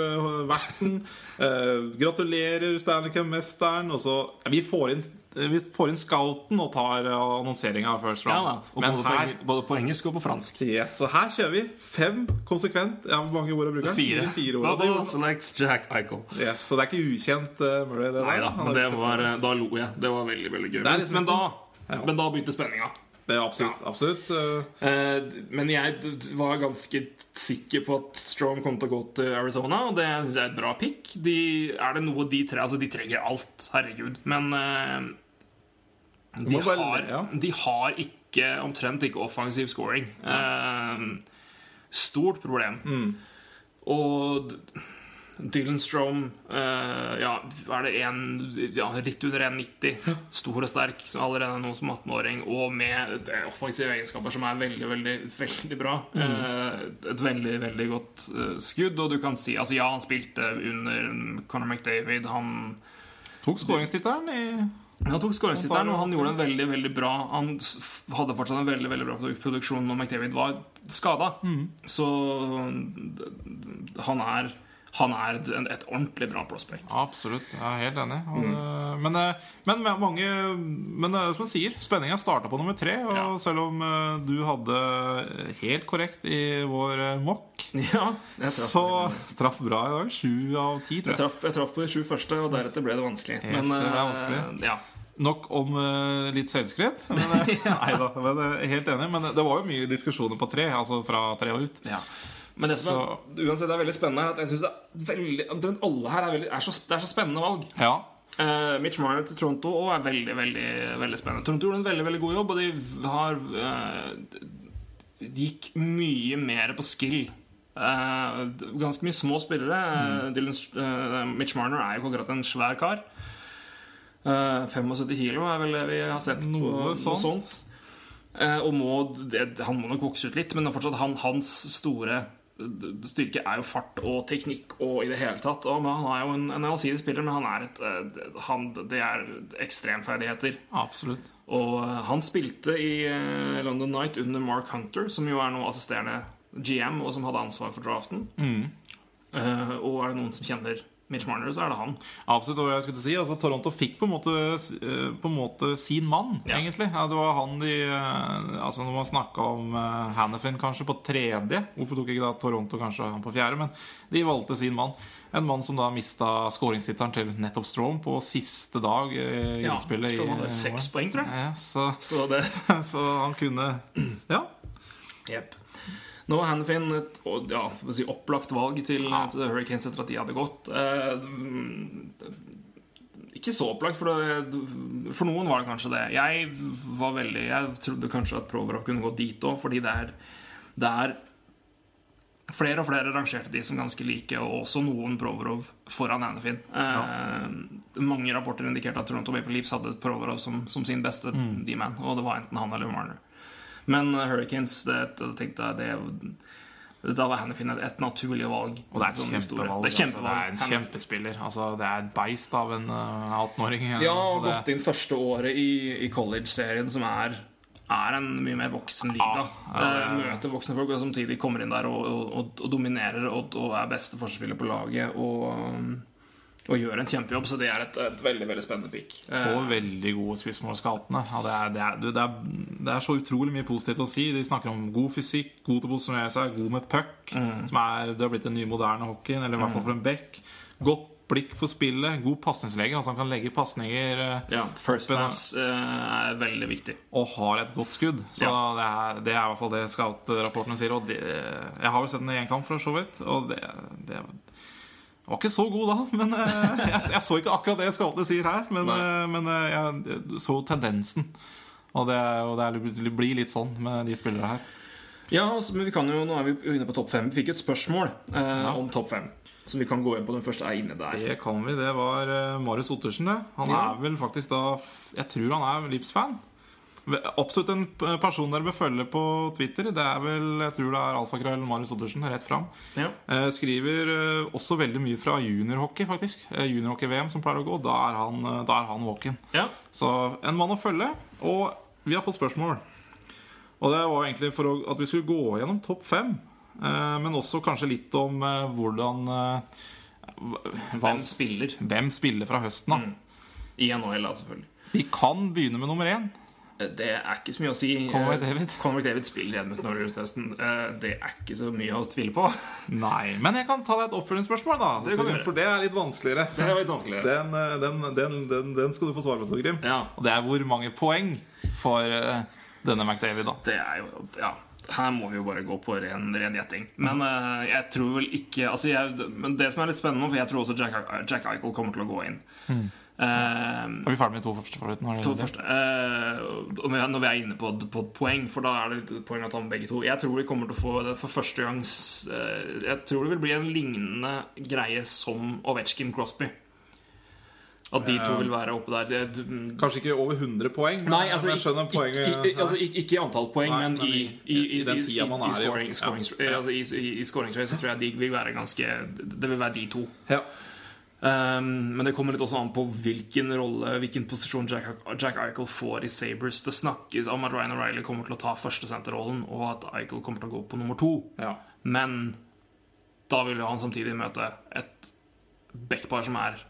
verten. [LAUGHS] gratulerer Stanley Cup-mesteren. Og så Vi får inn vi får inn scouten og tar annonseringa First Ja Round. da, Men både, på, her eng- både på engelsk og på fransk. Yes, så her kjører vi fem konsekvent. Ja, Hvor mange ord bruker han? Fire. Fire ord. Og det selects Jack Eichel. yes, så det er ikke ukjent Murray. Det Nei der. da, men det var, da lo jeg. Det var veldig veldig gøy. Liksom men, da, Ja. men da begynte spenninga. Det er absolutt. absolutt eh, Eh, men jeg var ganske sikker på at Strom kom til å gå til Arizona, og det syns jeg er et bra pick. De, er det noe de tre Altså, de trenger alt, herregud, men eh, de, har, ja. de har ikke omtrent ikke offensiv scoring. Stort problem. Mm. Og Dylan Strome. Uh, Ja, er det en ja, litt under 1,90. Stor og sterk, så allerede nå som 18-åring. Og med offensive egenskaper som er veldig, veldig veldig bra. Mm. Uh, et veldig, veldig godt uh, skudd. Og du kan si Altså, ja, han spilte under Conor McDavid. Han tok skåringstittelen i han tok skåringstittelen, og han gjorde en veldig veldig bra Han hadde fortsatt en veldig veldig bra produksjon når McDavid var skada. Mm. Så han er Han er et, et ordentlig bra prospect. Absolutt. Jeg er helt enig. Og, mm. Men, eh, men mange Men eh, som du sier, spenninga starta på nummer tre. Og Ja. selv om du hadde helt korrekt i vår mock, [LAUGHS] Ja, så traff bra i dag. Sju av ti, jeg tror jeg. traff, jeg traff på de sju første, og deretter ble det vanskelig. Yes, Men det ble vanskelig. ja. Nok om uh, litt selvskryt. Eh, [LAUGHS] nei da, men helt enig. Men det var jo mye diskusjoner på tre, altså fra tre og ut. Ja. Men det som er, uansett er veldig spennende, her at jeg synes det er veldig omtrent alle her er, veldig, er, så, det er så spennende valg. Ja. Uh, Mitch Marner til Toronto og er veldig veldig, veldig spennende. Toronto gjorde en veldig veldig god jobb, og de har uh, De gikk mye mer på skill. Uh, ganske mye små spillere. Eh, Dylan, Mitch Marner er jo akkurat en svær kar. Eh, 75 kilo er vel det vi har sett. på Noe noe sånt. sånt. Eh, og må, det, han må nok vokse ut litt, men det fortsatt han, hans store styrke er jo fart og teknikk og i det hele tatt. Og han er jo en, en allsidig spiller, men han er et, eh, han, det er ekstremferdigheter. Absolutt. Og eh, han spilte i eh, London Night under Mark Hunter, som jo er nå assisterende GM, og som hadde ansvar for draften. Eh, og er det noen som kjenner Mitch Marner, så er det han. Absolutt, og jeg skulle si altså, Toronto fikk på en måte, eh, på en måte sin mann, Ja. egentlig. Ja, det var han de eh, Altså Når man snakka om uh, Hannafin kanskje på tredje Hvorfor tok ikke da Toronto kanskje han på fjerde? Men de valgte sin mann. En mann som da mista skåringstittelen til nettopp Strom på siste dag eh, i Ja, utspillet. Strom hadde seks poeng, tror jeg. Ja, så, Så det [LAUGHS] så han kunne [CLEARS THROAT] Ja. Yep. Nå var Hanfin et ja, si, opplagt valg til, til Hurricanes etter at de hadde gått. Eh, ikke så opplagt, for, det, for noen var det kanskje det. Jeg var veldig Jeg trodde kanskje at Provorov kunne gå dit òg, fordi det er, det er Flere og flere rangerte de som ganske like, og også noen Provorov foran Hanfin. Eh, mange rapporter indikerte at Toronto Maple Leafs hadde Provorov som, som sin beste Mm. D-man, og det var enten han eller Marner. Men uh, Hurricanes det, det tenkte jeg det, Da var Hannifin et, et naturlig valg. Og det er et Sånn kjempevalg. Det er, kjempevalg. Altså, det er en Hannifin- kjempespiller. Altså, det er et beist av en uh, 18-åring. Ja, og det- gått inn første året i, i college-serien, som er, er en mye mer voksen liga. Ja, ja, er- Eh, Møter voksne folk, og samtidig kommer inn der og, og, og, og dominerer og, og er beste forspiller på laget. Og, um, og gjør en kjempejobb, så det er et, et veldig veldig spennende pick. Eh, får veldig gode spørsmålskaltene. Ja, det, er, det, er, det, er, det er så utrolig mye positivt å si. De snakker om god fysikk, god til å posisjonere seg, god med puck. Mm. Som det har blitt den nye moderne hockeyen, eller i hvert fall for en back. Godt blikk for spillet, god pasningslege. Altså han kan legge pasninger eh, ja, First pass eh, er veldig viktig. og har et godt skudd. Så Ja. det, er, det er i hvert fall det scout-rapportene sier. Og det, jeg har jo sett den i én kamp, for så vidt. Og det, det var ikke så god da, men eh, jeg, jeg så ikke akkurat det scoutene sier her. Men, eh, men eh, jeg så tendensen. Og det, er jo- det, er, blir litt sånn med de spillere her. Ja, altså, men vi kan jo, Nå er vi inne på topp fem. Vi fikk et spørsmål eh, om topp fem. Som vi kan gå inn på. Den første er inne der. Det kan vi. Det var Marius Ottersen, det. Han Ja. er vel faktisk da Jeg tror han er Livs-fan. Absolutt en person dere bør følge på Twitter. Det er vel, Jeg tror det er alfakrøll Marius Ottersen, rett fram. Ja. Eh, skriver eh, også veldig mye fra juniorhockey, faktisk. Eh, Juniorhockey-VM som pleier å gå. Da er han, da er han walk-in. Ja. Så en mann å følge. Og vi har fått spørsmål. Og det var egentlig for at vi skulle gå gjennom topp fem. Men også kanskje litt om hvordan Hvem spiller hvem spiller fra høsten, da. i NHL, da, selvfølgelig. Vi kan begynne med nummer én. Det er ikke så mye å si. Conor David, McDavid. Conor McDavid spiller i over høsten. Eh, Det er ikke så mye å tvile på. [LAUGHS] Nei, men jeg kan ta deg et oppfølgingsspørsmål, da. Det. For det er litt vanskeligere. Det er litt vanskeligere. Den, eh, den, den, den, den skal du få svar på, Torgrim. Ja. Og det er hvor mange poeng for eh, denne McDavid, da. Det er jo Ja. Her må vi jo bare gå på ren, ren gjetting. Men uh, jeg tror vel ikke altså jeg, Men det som er litt spennende for jeg tror også Jack, Jack Eichel kommer til å gå inn. Eh, Er vi ferdig med to første? To første. Eh, når vi er inne på, på et poeng, for da er det et poeng å ta med begge to. Jeg tror vi kommer til å få det for første gang uh, Jeg tror det vil bli en lignende greie som Ovetsjkin Crosby. At de to vil være oppe der. Det, du- Kanskje ikke over 100 poeng, men Nei, altså, jeg skjønner poenget. i, altså, ikke, ikke i antall poeng, Nei, men men i, i- i, i, i den tida man er i, scoring, ja. Altså, i, i, i scoringsrace så tror jeg de vil være ganske Det vil være de to. ja. Um, men det kommer litt også an på hvilken rolle Hvilken posisjon Jack, Jack Eichel får i Sabres. Det snakkes om at Ryan O'Reilly kommer til å ta førstesenterrollen, og at Eichel kommer til å gå på nummer to. ja. Men da vil jo han samtidig møte et backpar som er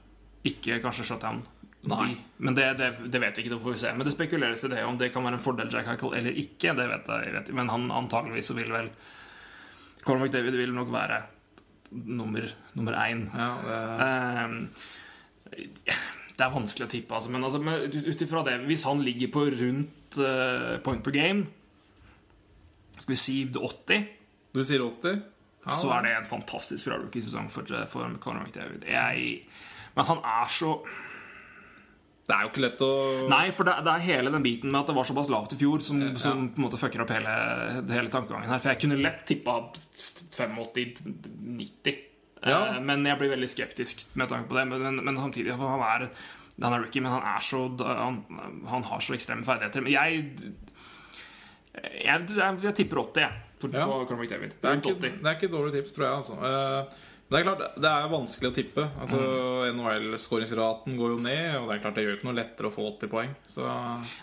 ikke kanskje shutdown. Nei. Men det, det, det vet vi ikke, det får vi se. Men det spekuleres i det om det kan være en fordel Jack Eichel eller ikke. Det vet jeg, jeg vet, Men han antageligvis så vil vel Cormac David vil nok være nummer, nummer én. ja det, Ehm, det er vanskelig å tippe, altså. Men altså, ut ifra det Hvis han ligger på rundt eh, point per game Skal vi si 80 du sier 80? Ja, så er det en fantastisk bra rookie-sesong for, for Conor McDavid. Jeg, men han er så Det er jo ikke lett å Nei, for det, det er hele den biten med at det var såpass lavt i fjor, som, som på en måte fucker opp hele, hele tankegangen her. For jeg kunne lett tippa 85-90. Ja. Eh, Men jeg blir veldig skeptisk med tanke på det. Men, men, men samtidig, for han er, han er rookie, men han er så Han, han har så ekstreme ferdigheter. Men jeg Jeg, jeg, jeg tipper 80, jeg. På, Ja. på Cormac David. Det er, ikke, det er ikke dårlig tips, tror jeg. Altså. Men det er klart, det er vanskelig å tippe. Altså. NHL-skåringsraten går jo ned, og det er klart det gjør ikke noe lettere å få 80 poeng. Så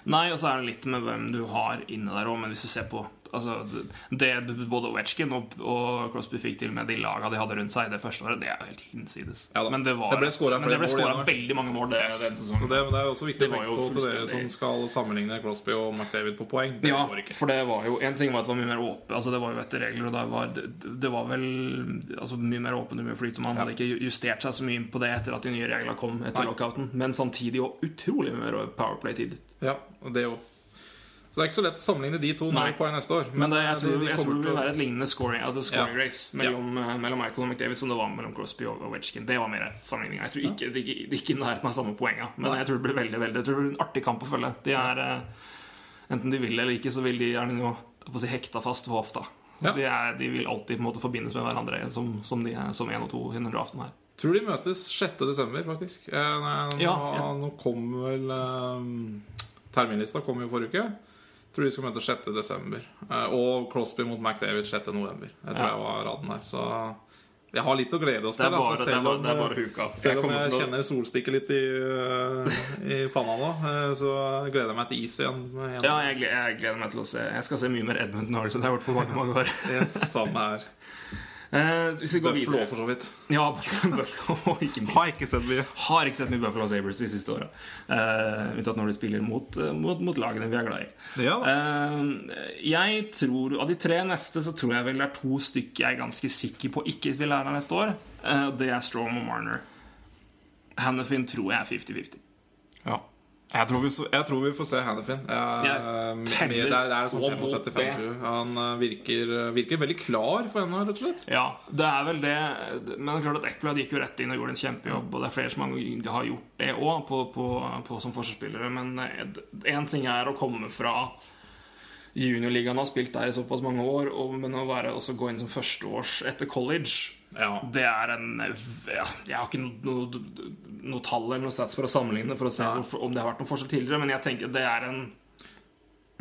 Nei, og så er det litt med hvem du har inne der òg, men hvis du ser på altså, det både Ovechkin og, og Crosby fikk til med de laga de hadde rundt seg det første året, det er jo helt hinsides. Ja men det, var, Det ble igjen, veldig mange mål det, den Så det, det er jo også viktig å tenke på til dere som skal sammenligne Crosby og McDavid på poeng. Det Ja, for det var jo En ting var at det var mye mer åpen Altså det var jo etter regler, og det var, det, det var vel altså mye mer åpen og mye flyt. Og man hadde ikke justert seg så mye på det etter at de nye reglene kom etter Nei. lockouten. Men samtidig jo utrolig mye mer powerplay-tid. Ja, og det òg. Så det er ikke så lett å sammenligne de to når poeng neste år. Men det, jeg eh, tror, de- de jeg tror det vil være et lignende scoring, altså scoring Ja. race mellom, ja. mellom Michael og McDavid som det var mellom Crosby og Wedgkin. Det var mer sammenligning. Jeg tror ikke, det, ikke i nærheten av samme poenga, men jeg tror det blir veldig veldig Jeg tror det blir en artig kamp å følge. De er eh, Enten de vil eller ikke, så vil de gjerne nå si, hekta fast ved hofta. Ja. De, er, de vil alltid på en måte forbindes med hverandre som, som de som en og to under draften her. Tror de møtes 6. desember, faktisk. Eh, nei, nå, Ja, ja. nå kom vel eh, Terminlista kom jo forrige uke. Tror de skal møte 6. desember. Eh, og Crosby mot McDavid 6. november. Det tror Ja. jeg var raden her. Så vi har litt å glede oss til. bare, altså, selv om, det er bare eh. Jeg selv om kommer jeg kjenner solstikket litt i, eh, i panna nå, så gleder jeg meg til is igjen. igjen. Ja, jeg jeg gleder meg til å se Jeg skal se mye mer Edmundton Oilers enn jeg har gjort på mange, mange år. Yes, samme her. Eh, hvis vi går Buffalo videre for så vidt. Ja, [LAUGHS] Buffalo, ikke minst. Har ikke sett mye. Har ikke sett mye Buffalo Sabres de siste åra. Uh, unntatt når de spiller mot, eh, mot, mot lagene vi er glad i. Ja da. Eh, jeg tror, Av de tre neste så tror jeg vel det er to stykker jeg er ganske sikker på ikke vil være der neste år. Uh, det er Strom og Marner. Hannafin tror jeg er 50-50. Jeg tror, vi, jeg tror vi får se Hannifin. Teller det er, er sånn på mot 75-25. Han eh, virker, virker veldig klar for henne, rett og slett. Ja, det er vel det. Men det er klart at Ekblad gikk jo rett inn og gjorde en kjempejobb. Og det er flere som har- har gjort det òg, på, på, på, som forsvarsspillere. Men én ting er å komme fra juniorligaen og ha spilt der i såpass mange år, og, men å være, også gå inn som førsteårs etter college Ja. Det er en ja, Jeg har ikke noe, noe, tall eller noe stats for å sammenligne For å se hvorfor, om det har vært noen forskjell tidligere, men jeg tenker det er en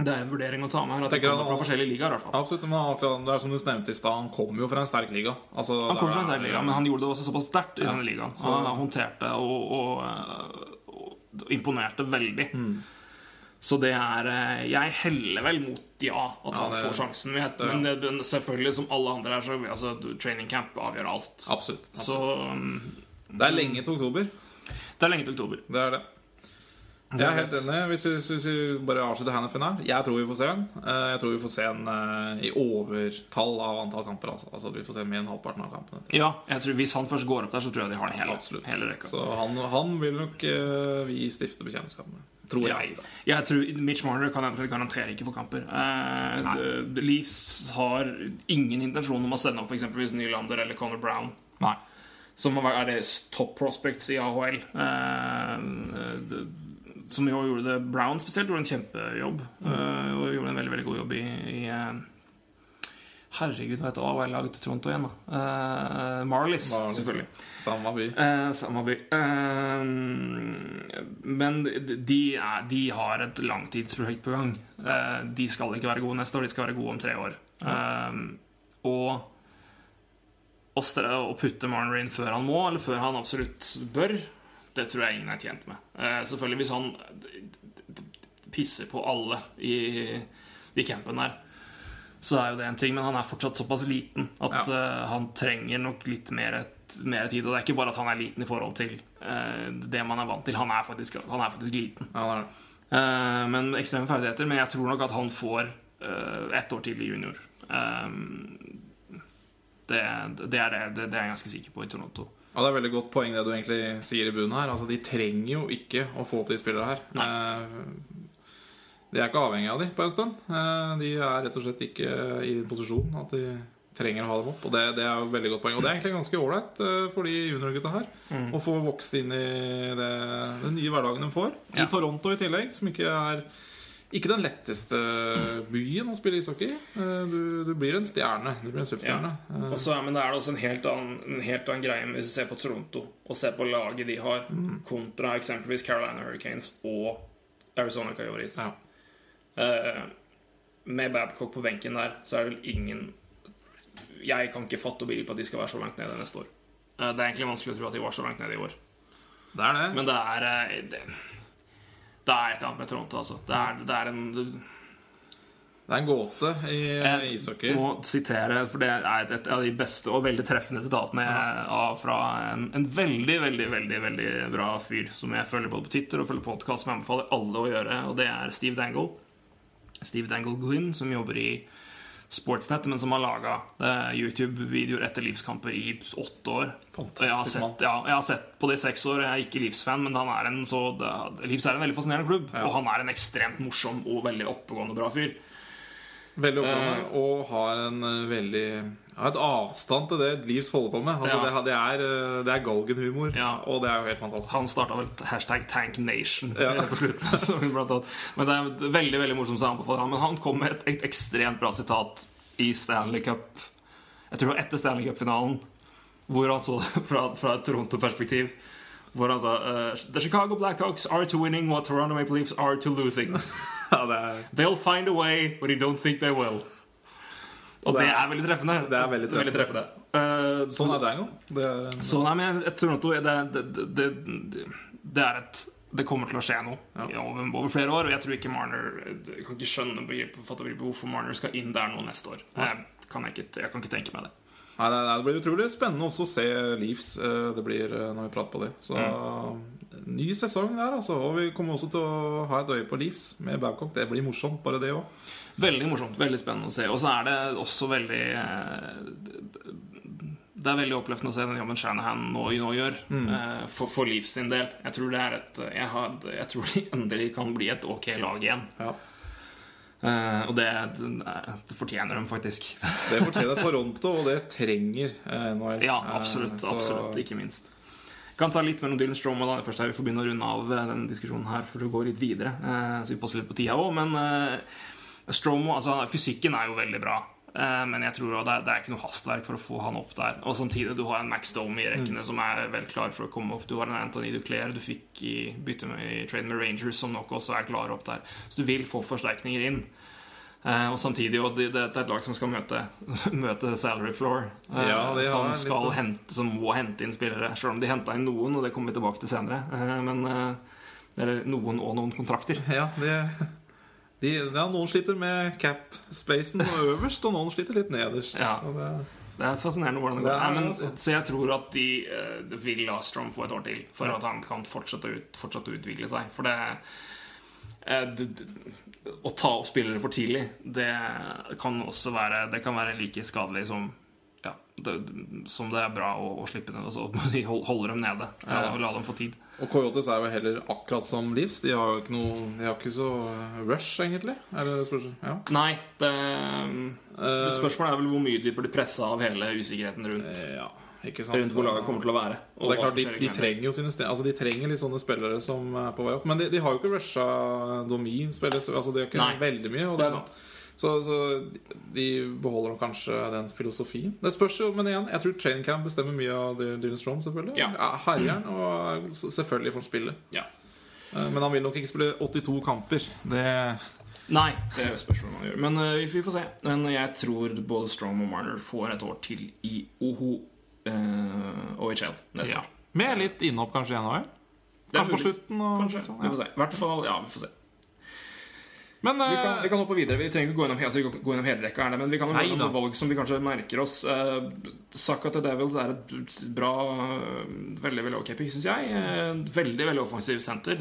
Det er en vurdering å ta med her. At de kommer fra forskjellige ligaer. i hvert fall Absolutt, men akkurat, det er som du nevnte i stad, han kom jo fra en sterk liga. Altså, Han kom fra en er- sterk liga, men han gjorde det også såpass sterkt i denne ligaen. så- Han håndterte og, og, og, og imponerte veldig. Mm. Så det er eh, Jeg heller vel mot ja, at han det- får sjansen. Men, jeg, det- men det, selvfølgelig, som alle andre her, så altså, training camp avgjør alt. Absolutt. Så um, Det er lenge til oktober. Det er lenge til oktober. Det er det. Jeg er helt enig. Hvis vi, hvis vi bare avslutter her finalen Jeg tror vi får se en. Eh, Jeg tror vi får se en eh, i overtall av antall kamper. Altså, altså vi får se mer enn halvparten av kampene. Ja, jeg tror Hvis han først går opp der, så tror jeg de har den hele, Absolutt. hele rekka. Så han, han vil nok uh, vi stifte bekjentskap med. Tror Ja. jeg, da. Jeg tror Mitch Marner kan jeg garantere ikke få kamper. Uh, the- har ingen intensjon om å sende opp eksempelvis Nylander eller Conor Brown. Nei. Som er deres top prospects i AHL. Eh, som jo gjorde det Brown spesielt gjorde en kjempejobb. eh, og gjorde en veldig veldig god jobb i, i eh, Herregud, hva heter AHL-laget til Toronto igjen, da? Eh, Marlies, Marlies, selvfølgelig. Samme by. Eh, samme by. Eh, men de, er, de har et langtidsprosjekt på gang. Eh, de skal ikke være gode neste år, de skal være gode om tre år. Og å putte Marner inn før han må, eller før han absolutt bør, det tror jeg ingen er tjent med. Eh, selvfølgelig hvis han pisser på alle i, i campen der, så er jo det en ting, men han er fortsatt såpass liten at ja. han trenger nok litt mer, mer tid. Og det er ikke bare at han er liten i forhold til eh, det man er vant til. Han er faktisk, han er faktisk liten. Ja, det det. Eh, men ekstreme ferdigheter. Men jeg tror nok at han får ett år til i junior. Eh, det, det, er det, det, er jeg ganske sikker på i Toronto. Ja, Det er veldig godt poeng det du egentlig sier i bunnen her. Altså, De trenger jo ikke å få opp de spillere her. Nei. De er ikke avhengig av de på en stund. Eh, De er rett og slett ikke i posisjon at de trenger å ha dem opp. Og det, det er jo veldig godt poeng. Og det er egentlig ganske ålreit eh, for de juniorgutta her å få vokst inn i det, den nye hverdagen de får. Ja. I Toronto i tillegg, som ikke er ikke den letteste byen å spille ishockey i. Eh, Du, du blir en stjerne. Du blir en superstjerne. Ja. Også, men det er også en helt, annen, en helt annen greie hvis du ser på Toronto og ser på laget de har, kontra eksempelvis Carolina Hurricanes og Arizona Coyotes. Ja. Uh, med Babcock på benken der, så er det vel ingen Jeg kan ikke fatte og begripe at de skal være så langt nede neste år. Uh, det er egentlig vanskelig å tro at de var så langt nede i år. Det er det. Men det er eh, Det, det er et eller annet med Toronto, altså. Det er, det er en Det er en gåte i Jeg ishockey. må sitere, for det er et, et av de beste og veldig treffende sitatene jeg- har fra en, en veldig, veldig veldig, veldig bra fyr som jeg følger både på Twitter og følger podkast, som jeg anbefaler alle å gjøre, og det er Steve Dangle. Steve Dangle Glynn, som jobber i Sportsnet, men som har laga YouTube-videoer etter livskamper i åtte år. Fantastisk jeg har, sett, ja, jeg har sett på det i seks år. Jeg er ikke Livs-fan, men han er en så det- Livs er en veldig fascinerende klubb, og han er en ekstremt morsom og veldig oppegående bra fyr. Veldig Eh. og har en eh, veldig Har et avstand til det Livs holder på med. Altså, Ja. det, det er, eh, det er galgenhumor, Ja. og det er jo helt fantastisk. Han starta vel hashtag Tank Nation Ja. eh, på slutten. [LAUGHS] Men det er veldig veldig morsomt, så jeg anbefaler han. Men han kom med et, et ekstremt bra sitat i Stanley Cup. Jeg tror det var etter Stanley Cup-finalen, hvor han så det [LAUGHS] fra, fra et Toronto-perspektiv. Hvor han sa uh, The Chicago Blackhawks are to winning what Toronto Maple Leafs are to losing. [LAUGHS] They'll find a way when you don't think they will. Og det det er- er veldig treffende. det er veldig veldig treffende. Uh, sånn er. Det er en, er, nei, men jeg- tror det, det, det, det, det er et Det kommer til å skje noe Ja. over, over flere år. Og jeg tror ikke Marner Jeg kan ikke skjønne hvorfor Marner skal inn der nå neste år. Jeg kan, ikke, jeg kan ikke tenke meg det. nei, det, det blir utrolig spennende også å se Leafs. eh, Det blir eh, når vi prater på det. Så Mm. ny sesong der, altså. Og vi kommer også til å ha et øye på Leafs med Babcock. Det blir morsomt, bare det òg. Veldig morsomt. Veldig spennende å se. Og så er det også veldig eh, Det er veldig oppløftende å se den jobben Shanahan nå, nå gjør mm. for, for Leaf sin del. Jeg tror det er et jeg, har, jeg tror de endelig kan bli et ok lag igjen. Ja. Uh, og det, det fortjener de faktisk. Det fortjener Toronto, og det trenger uh, NHL. Ja, Eh, absolutt. Uh, absolutt, Ikke minst. Kan ta litt mellom Dylan Stroma da. Først her Vi får begynne å runde av eh, denne diskusjonen her for å gå litt videre. Eh, så vi passer litt på tida òg. Men eh, Stromo, altså fysikken er jo veldig bra. Eh, men jeg tror det, er, det er ikke noe hastverk for å få han opp der. Og samtidig du har en Max Dome i rekkene som er vel klar for å komme opp. Du har en Anthony Duclair du fikk i bytte med, i trade med Rangers, som nok også er klar opp der. Så du vil få forsterkninger inn. Eh, og samtidig, og det, det er et lag som skal møte, [LAUGHS] møte salary floor. eh, Ja, som, skal litt... hente, som må hente inn spillere. Selv om de henta inn noen, og det kommer vi tilbake til senere. Eh, men Eller noen og noen kontrakter. Ja, det, de, ja, noen sliter med cap-spacen øverst, og noen sliter litt nederst. Ja. Det, Det er fascinerende hvordan det går. Det er Nei, men, altså. så jeg tror at de eh, vil la Strom få et år til for at han kan fortsette ut, fortsette å utvikle seg. For det eh, Å ta opp spillere for tidlig, det kan også være Det kan være like skadelig som ja, det, som det er bra å, å slippe ned. Altså, [LAUGHS] de hold- holder dem nede eh, og la dem få tid. Og Coyotes er jo heller akkurat som Leafs. De har jo ikke noe De har ikke så rush, egentlig. Er det det spørsmålet? Ja. Nei, det, Eh, det spørsmålet er vel hvor mye de blir pressa av hele usikkerheten rundt, Eh, ja, rundt hvor laget kommer til å være. Og det er klart, de, de trenger jo sine altså de trenger litt sånne spillere som er på vei opp. Men de, de har jo ikke rusha Domin. spillet, altså de har ikke Nei. veldig mye. Og Det det, er sant. Så, så de beholder nok kanskje den filosofien. Det spørs jo, men igjen, jeg tror training camp bestemmer mye av Dylan Strom, selvfølgelig. Ja. Herjeren, og selvfølgelig for spillet. Ja. Eh, Men han vil nok ikke spille 82 kamper. Det Nei, det er spørsmålet man gjør. Men uh, vi- får se. Men jeg tror både Strom og Marner får et år til i OHO uh, OHL neste ja. år. Med litt innhopp kanskje i NHL? Kanskje på slutten? Og, Kanskje. sånn, Vi får se. I hvert fall, ja, vi får se. Men Vi kan, eh, vi kan hoppe videre. Vi trenger ikke gå gjennom, altså, gå gjennom hele rekka, men vi kan gå gjennom valg som vi kanskje merker oss. Uh, Saka til Devils er et bra eh, Veldig veldig ok pick, syns jeg. Uh, veldig veldig offensiv senter.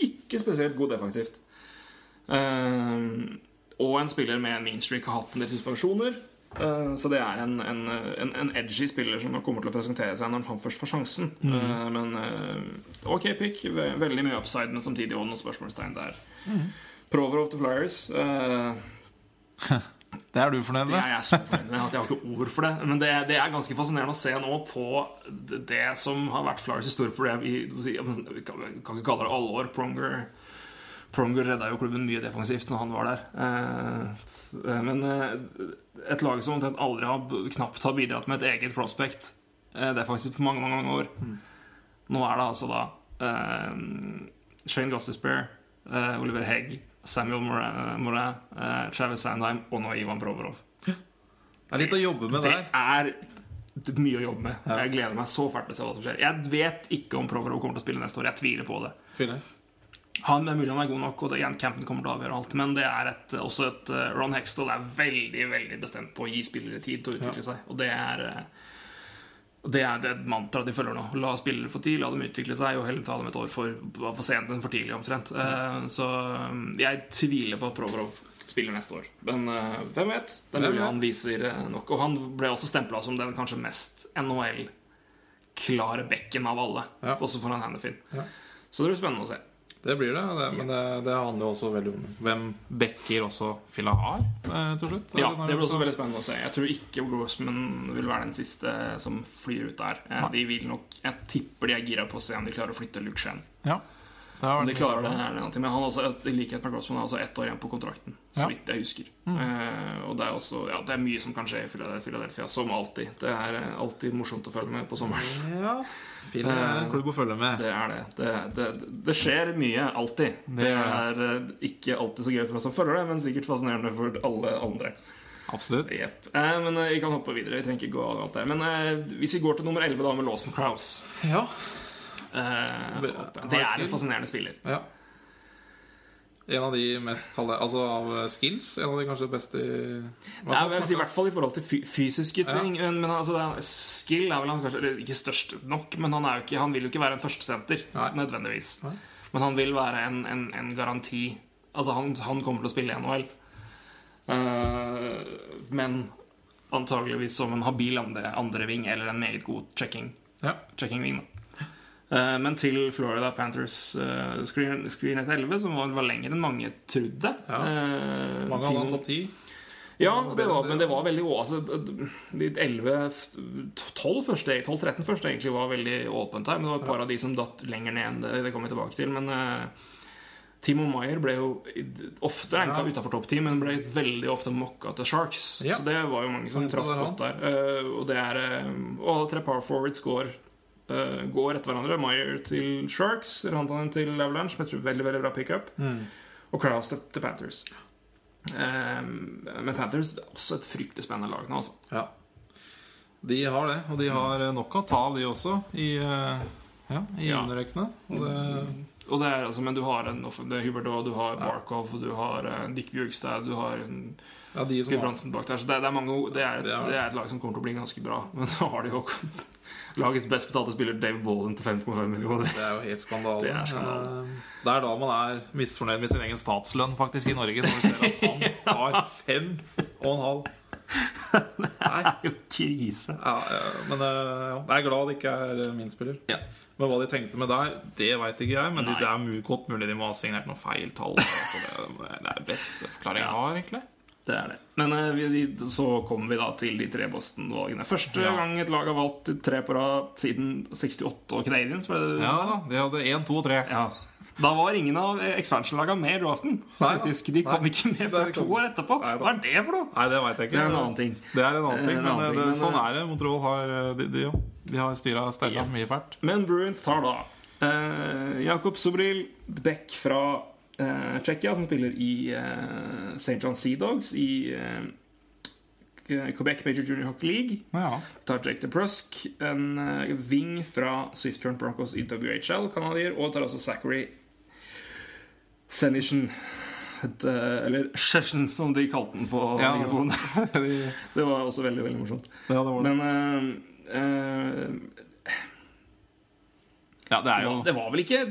Ikke spesielt god defensivt. Uh, og en spiller med en mean streak har hatt en del suspensjoner. Eh, så det er en, en, en, en edgy spiller som kommer til å presentere seg når han først får sjansen. Eh, men ok pick. Veldig mye upside, men samtidig også noen spørsmålstegn der. Provorov til Flyers. Uh, [LAUGHS] det er du fornøyd det er jeg så fornøyd med. at Jeg har ikke ord for det. Men det, det er ganske fascinerende å se nå på det, som har vært Flyers' store problem i Vi kan, ikke kalle det alle år. Pronger Pronger redda jo klubben mye defensivt når han var der. Eh, men eh, et lag som omtrent aldri har knapt har bidratt med et eget prospect defensivt på mange mange, mange år Nå er det altså da Shane Gossespear, Oliver Hegg, Samuel Morin, eh, Travis Sandheim og nå Ivan Provorov. Det er litt å jobbe med Det der. er mye å jobbe med. Jeg gleder meg så fælt til å se hva som skjer. Jeg vet ikke om Provorov kommer til å spille neste år. Jeg tviler på det. Tviler. Han er mulig han er god nok, og det, igjen, campen kommer til å avgjøre alt. Men det er et, også et eh, Ron Hextall er veldig veldig bestemt på å gi spillere tid til å utvikle seg. Og det er eh, det er det mantraet de følger nå. La spillere få tid, la dem utvikle seg, og heller ta dem et år for, for sent enn for tidlig, omtrent. Eh, Så um, jeg tviler på at Provorov spiller neste år. Men eh, hvem vet? Det er mulig han viser eh, nok. Og han ble også stempla som den kanskje mest NHL-klare bekken av alle, Ja. også foran Hannifin. Ja. Så det blir spennende å se. Det blir det, det men det, det handler jo også veldig om hvem backer også Filla har eh, til slutt. Ja, det blir også så- veldig spennende å se. Jeg tror ikke Grossman vil være den siste som flyr ut der. Eh, De vil nok Jeg tipper de er gira på å se om de klarer å flytte Luke Shen. Ja. Det Om de klarer det, er det en annen ting. Men han har også, i likhet med Grossman er også ett år igjen på kontrakten. Så Ja. vidt jeg husker. Eh, og det er også Ja, det er mye som kan skje i Philadelphia, Philadelphia som alltid. Det er eh, alltid morsomt å følge med på sommeren. Ja. Filla er en klubb å følge med. Det er det. Det, det, det skjer mye, alltid. Det er eh, ikke alltid så gøy for oss som følger det, men sikkert fascinerende for alle andre. Absolutt. Yep. Eh, men eh, vi kan hoppe videre. Vi trenger ikke gå av alt det. Men eh, hvis vi går til nummer 11, da, med Lawson Krause Ja. Eh, Det er en fascinerende spiller. ja. En av de mest Altså av skills. En av de kanskje beste i fall jeg si, I hvert fall i forhold til fy fysiske Ja. ting. Men, men altså, er, skill er vel han kanskje ikke størst nok, men han, er ikke, han vil jo ikke være en førstesenter nødvendigvis. Nei. Men han vil være en, en, en garanti. Altså, han, han kommer til å spille i NHL. Uh, men antageligvis som en habil andre, ving eller en meget god checking Ja. checking ving. Da. Eh, Men til Florida Panthers uh, screen, screen 11, som var, var lenger enn mange trodde. Ja. Eh, Mange hadde topp ti. ja, Ja, det var, men det var veldig altså, De 11 12 første 12-13 første egentlig var veldig åpent her, men det var et par av de som datt lenger ned enn det. Det kommer vi tilbake til. Men uh, Timo Maier ble jo ofte ranka Ja. utafor topp 10, men ble veldig ofte mokka til Sharks. Ja. Så det var jo mange som traff godt der. Uh, og det er uh, Og alle tre par forwards går eh, Går etter hverandre. Meyer til Sharks, Rantanen til Avalanche, som jeg tror er veldig veldig bra pickup. Mm. Og Kraus til, til Panthers. Ehm, men Panthers er også et fryktelig spennende lag nå, altså. Ja. De har det, og de har nok av ta de også, i, uh, ja, i Ja. underrekkene. Og det Og det er, altså, men du har en det er du har Barkov, og du har eh, Dick Bjørkstad, du har en Ja, Gudbrandsen bak der. Så det, det, er mange, det, er, Det er- det er et lag som kommer til å bli ganske bra. [LAUGHS] Men så har de jo lagets best betalte spiller Dave Bollen til 5,5 millioner. det er jo helt skandale. Det er skandale. Eh, Det er da man er misfornøyd med sin egen statslønn faktisk i Norge, når du ser at han [LAUGHS] har fem og en halv. Det er jo krise. ja, men eh, jeg er glad det ikke er eh, min spiller. Ja. Men hva de tenkte med der, det veit ikke jeg. Men Nei. det er godt mulig de må ha signert noen feil tall. Altså, det, det er beste forklaringen jeg har, egentlig. Det er det. Men eh, vi, så kommer vi da til de tre Boston-valgene. Første Ja. gang et lag har valgt tre på rad siden 68 og Canadiens. Det, Ja da, de hadde én, to og tre. Ja. Da var ingen av expansion-lagene med i draften. Faktisk, De kom nei. ikke med før to år etterpå. Nei. Hva er det for noe? Nei, det vet jeg ikke. Det er en annen ting. Det er en annen ting, En men, ting, det, men, sånn eh, er det. Montreal har eh, De, de, de har styra stella Ja. mye fælt. Men Bruins tar da eh, Jakob Sobril Beck fra eh, Tsjekkia, som spiller i eh, St. John Sea Dogs i eh, Quebec Major Junior Hockey League. Ja. Tar Jake DeBrusk, en uh, wing fra Swift Current Broncos i WHL, kanadier, og tar også Zachary Senishen. Et, eh, eller Session, som de kalte den på Ja. mikrofonen. [LAUGHS] Det var også veldig veldig morsomt. ja, det var det. Men uh, uh, Ja, det er det, jo var, det var vel ikke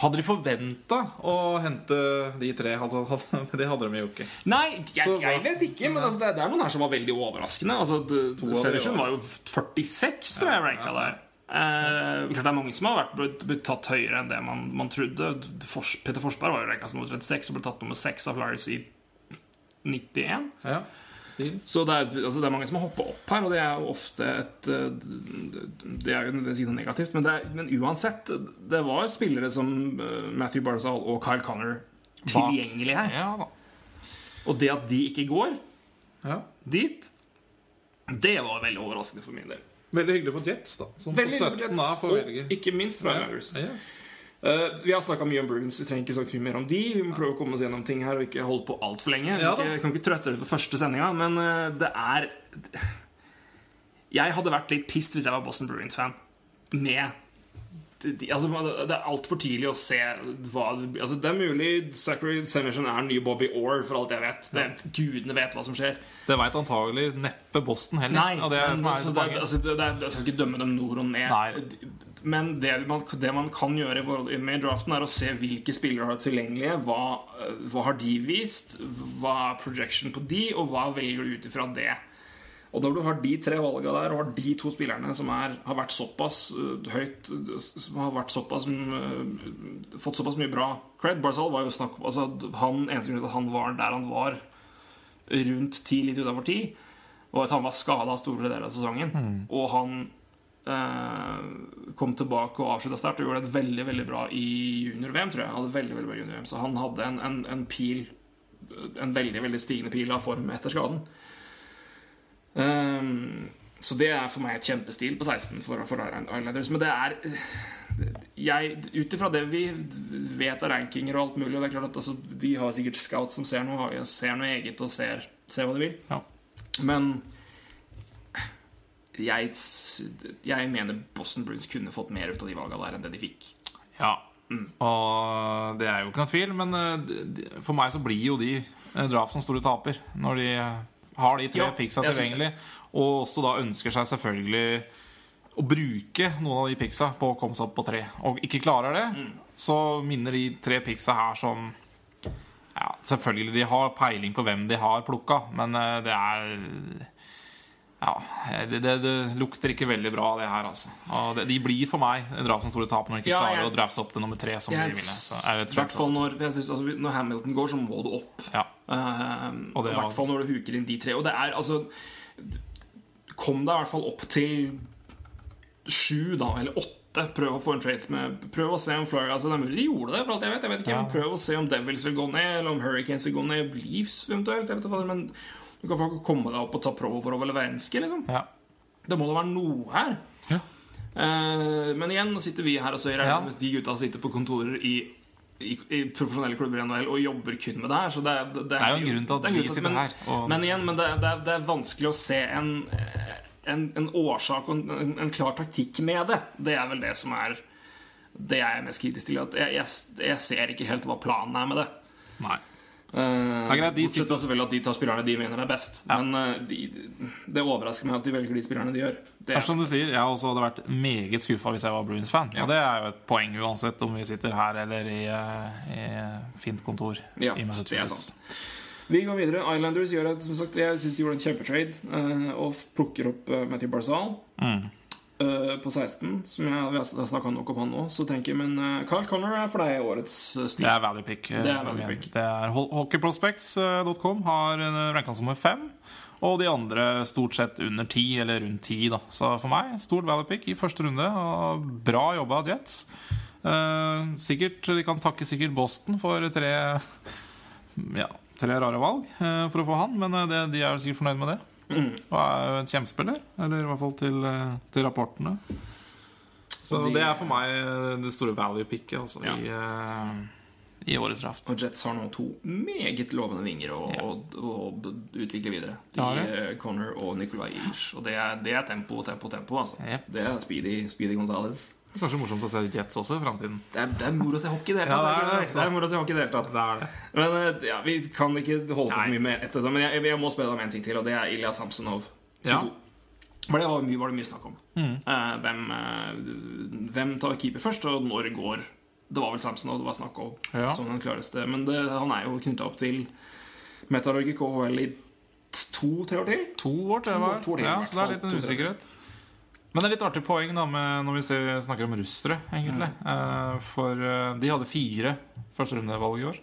Hadde de forventa å hente de tre? Altså, [LAUGHS] det hadde de jo ikke. Nei, jeg, Så jeg vet ikke, men altså, det, det er noen her som var veldig overraskende. Altså, av var- jo 46, tror jeg, ranka der. Eh, det er mange som har vært, blitt tatt høyere enn det man, man trodde. Fors, Peter Forsberg var jo ranka som nummer 36 og ble tatt nummer 6 av Flyers i 91. Ja, stil. Så det er, altså det er mange som har hoppa opp her, og det er jo ofte et eh, Det er jo nødvendigvis ikke noe negativt, men, det er, men uansett Det var spillere som eh, Matthew Barzal og Kyle Connor tilgjengelig her. Ja da. Og det at de ikke går Ja. dit, det var veldig overraskende for min del. Veldig hyggelig for Jets, da. Som Veldig på 17 da får velge. Og ikke minst for Ja. Yes. Eh, vi har snakka mye om Bruins, vi trenger ikke snakke mye mer om de. Vi må prøve å komme oss gjennom ting her og ikke holde på altfor lenge. Vi Ja kan ikke, kan ikke trøtte dere på første sendinga, men uh, det er [LAUGHS] Jeg hadde vært litt pissed hvis jeg var Boston Bruins-fan. Med de, de, altså, Det er altfor tidlig å se hva altså, Det er mulig Zachary Semerson er den nye Bobby Orr, for alt jeg vet. Det, Gudene vet hva som skjer. Det veit antagelig neppe Boston heller. Nei, det er, men, altså, det, altså, det, det, jeg skal ikke dømme dem nord og ned. Nei. Men det man, det man kan gjøre med draften, er å se hvilke spillere har tilgjengelige. Hva, eh, hva har de vist? Hva er projection på de, og hva velger du ut ifra det? Og når du har de tre valgene der, og har de to spillerne som er, har vært såpass øh, høyt Som har vært såpass øh, fått såpass mye bra cred Barzal var jo snakk om altså, han, Eneste grunn til at han var der han var rundt ti, litt utenfor ti, var at han var skada store deler av sesongen. Og han eh, kom tilbake og avslutta sterkt og gjorde det veldig veldig bra i junior-VM, tror jeg. Han hadde veldig, veldig bra junior-VM Så han hadde en, en, en pil En veldig veldig stigende pil av form etter skaden. Um, så det er for meg et kjempestil på 16 for, for Islanders. Men det er Ut ifra det vi vet av rankinger og alt mulig og det er klart at altså, De har sikkert scouts som ser noe, ser noe eget og ser, ser hva de vil. Ja. Men jeg, jeg mener Boston Bruins kunne fått mer ut av de valgene der enn det de fikk. Ja. Og det er jo ikke noe tvil, men eh, for meg så blir jo de eh, draft som store taper når de har de tre Ja, picksa tilgjengelig, og også da ønsker seg selvfølgelig å bruke noen av de picksa på å komme seg opp på tre, og ikke klarer det, Mm. så minner de tre picksa her som ja, Selvfølgelig, de har peiling på hvem de har plukka, men eh, det er ja, det, det, det lukter ikke veldig bra, det her. altså Og det, De blir for meg draft som store tap når de ikke Ja, klarer jeg- å drafte opp til nummer tre. som Jeg, de ville så er det hvert fall når, synes, altså, når Hamilton går, så må du opp. ja. Uh, Og det I hvert fall når du huker inn de tre. Og det er altså Kom deg i hvert fall opp til sju, da, eller åtte. Prøv å få en trade med Prøv å se om Florida altså, Det er mulig de gjorde det, for alt jeg vet. Jeg vet ikke Ja. Prøv å se om Devils vil gå ned, eller om Hurricanes vil gå ned. Leaves eventuelt. Jeg vet ikke, men du kan ikke komme deg opp og ta prover eller Venski, liksom. ja. Det må da være noe her. Ja. Eh, men igjen, nå sitter vi her og søyer, Ja. mens de gutta sitter på kontorer i, i, i profesjonelle klubber i NHL og jobber kun med det her. Så det, er- det, Det er jo en grunn til at det er vi sitter men, her, og- Men igjen, men det, det, er, det er vanskelig å se en, en, en årsak og en, en, en klar taktikk med det. Det er vel det som er Det jeg er mest kritisk til. At jeg, jeg, jeg ser ikke helt hva planen er med det. Nei. Uh, greit, de bortsett fra selvfølgelig at de tar spillerne de mener er best. Men uh, de, det overrasker meg at de velger de spillerne de gjør. Det er som du sier, Jeg også hadde vært meget skuffa hvis jeg var Bruins-fan. Og det er jo et poeng uansett om vi sitter her eller i, eh, i fint kontor Ja, i Massachusetts. sant. Vi går videre. Islanders gjør et, som sagt, Jeg synes de gjorde en kjempetrade uh, og plukker opp Matthew Barzal Mm. Eh, på 16. Som jeg, vi har snakka nok om han nå. Så tenker jeg, men uh, Carl Connor er for deg årets uh, stil. Det er value pick. eh, Det er value pick. Det er Hockeyprospects.com har ranka som nummer fem. Og de andre stort sett under ti, eller rundt ti. da Så for meg, stort value pick i første runde. Og bra jobba av Jets. Eh, sikkert, De kan takke sikkert Boston for tre Ja, tre rare valg eh, for å få han, men eh, det, de er sikkert fornøyd med det. Mm. Og er jo en kjempespiller, eller i hvert fall til, eh, til rapportene. Så de- det er for meg eh, det store value-picket altså, Ja. i, uh, i årets draft. Og Jets har nå to meget lovende vinger å, Ja. å, å utvikle videre. De, Ja, det. eh, Connor og Nicolay Ish. Og det er, det er tempo, tempo, tempo. Altså. Det er Speedy, Speedy Gonzales. Kanskje morsomt å se Jets også i framtiden. Det det er moro å se hockey i det hele Ja, tatt. det er det, er moro å se hockey i det hele tatt. Det er. Men eh, ja, vi kan ikke holde på for mye med ett og sånt, Men jeg, jeg må spørre deg om en ting til, og det er Ilja Samsonov. Ja. For det var, mye, var det mye snakk om. Mm. Uh, hvem, uh, hvem tar keeper først, og når går Det var vel Samsonov det var snakk om Ja. som den klareste. Men det, han er jo knytta opp til Metalurgic KHL i to-tre år til. To år til det To- var. to år til, ja, så det er litt en usikkerhet. Men det er litt artig poeng da med, når vi ser, snakker om russere, egentlig. Eh, for eh, de hadde fire førsterundevalg i år.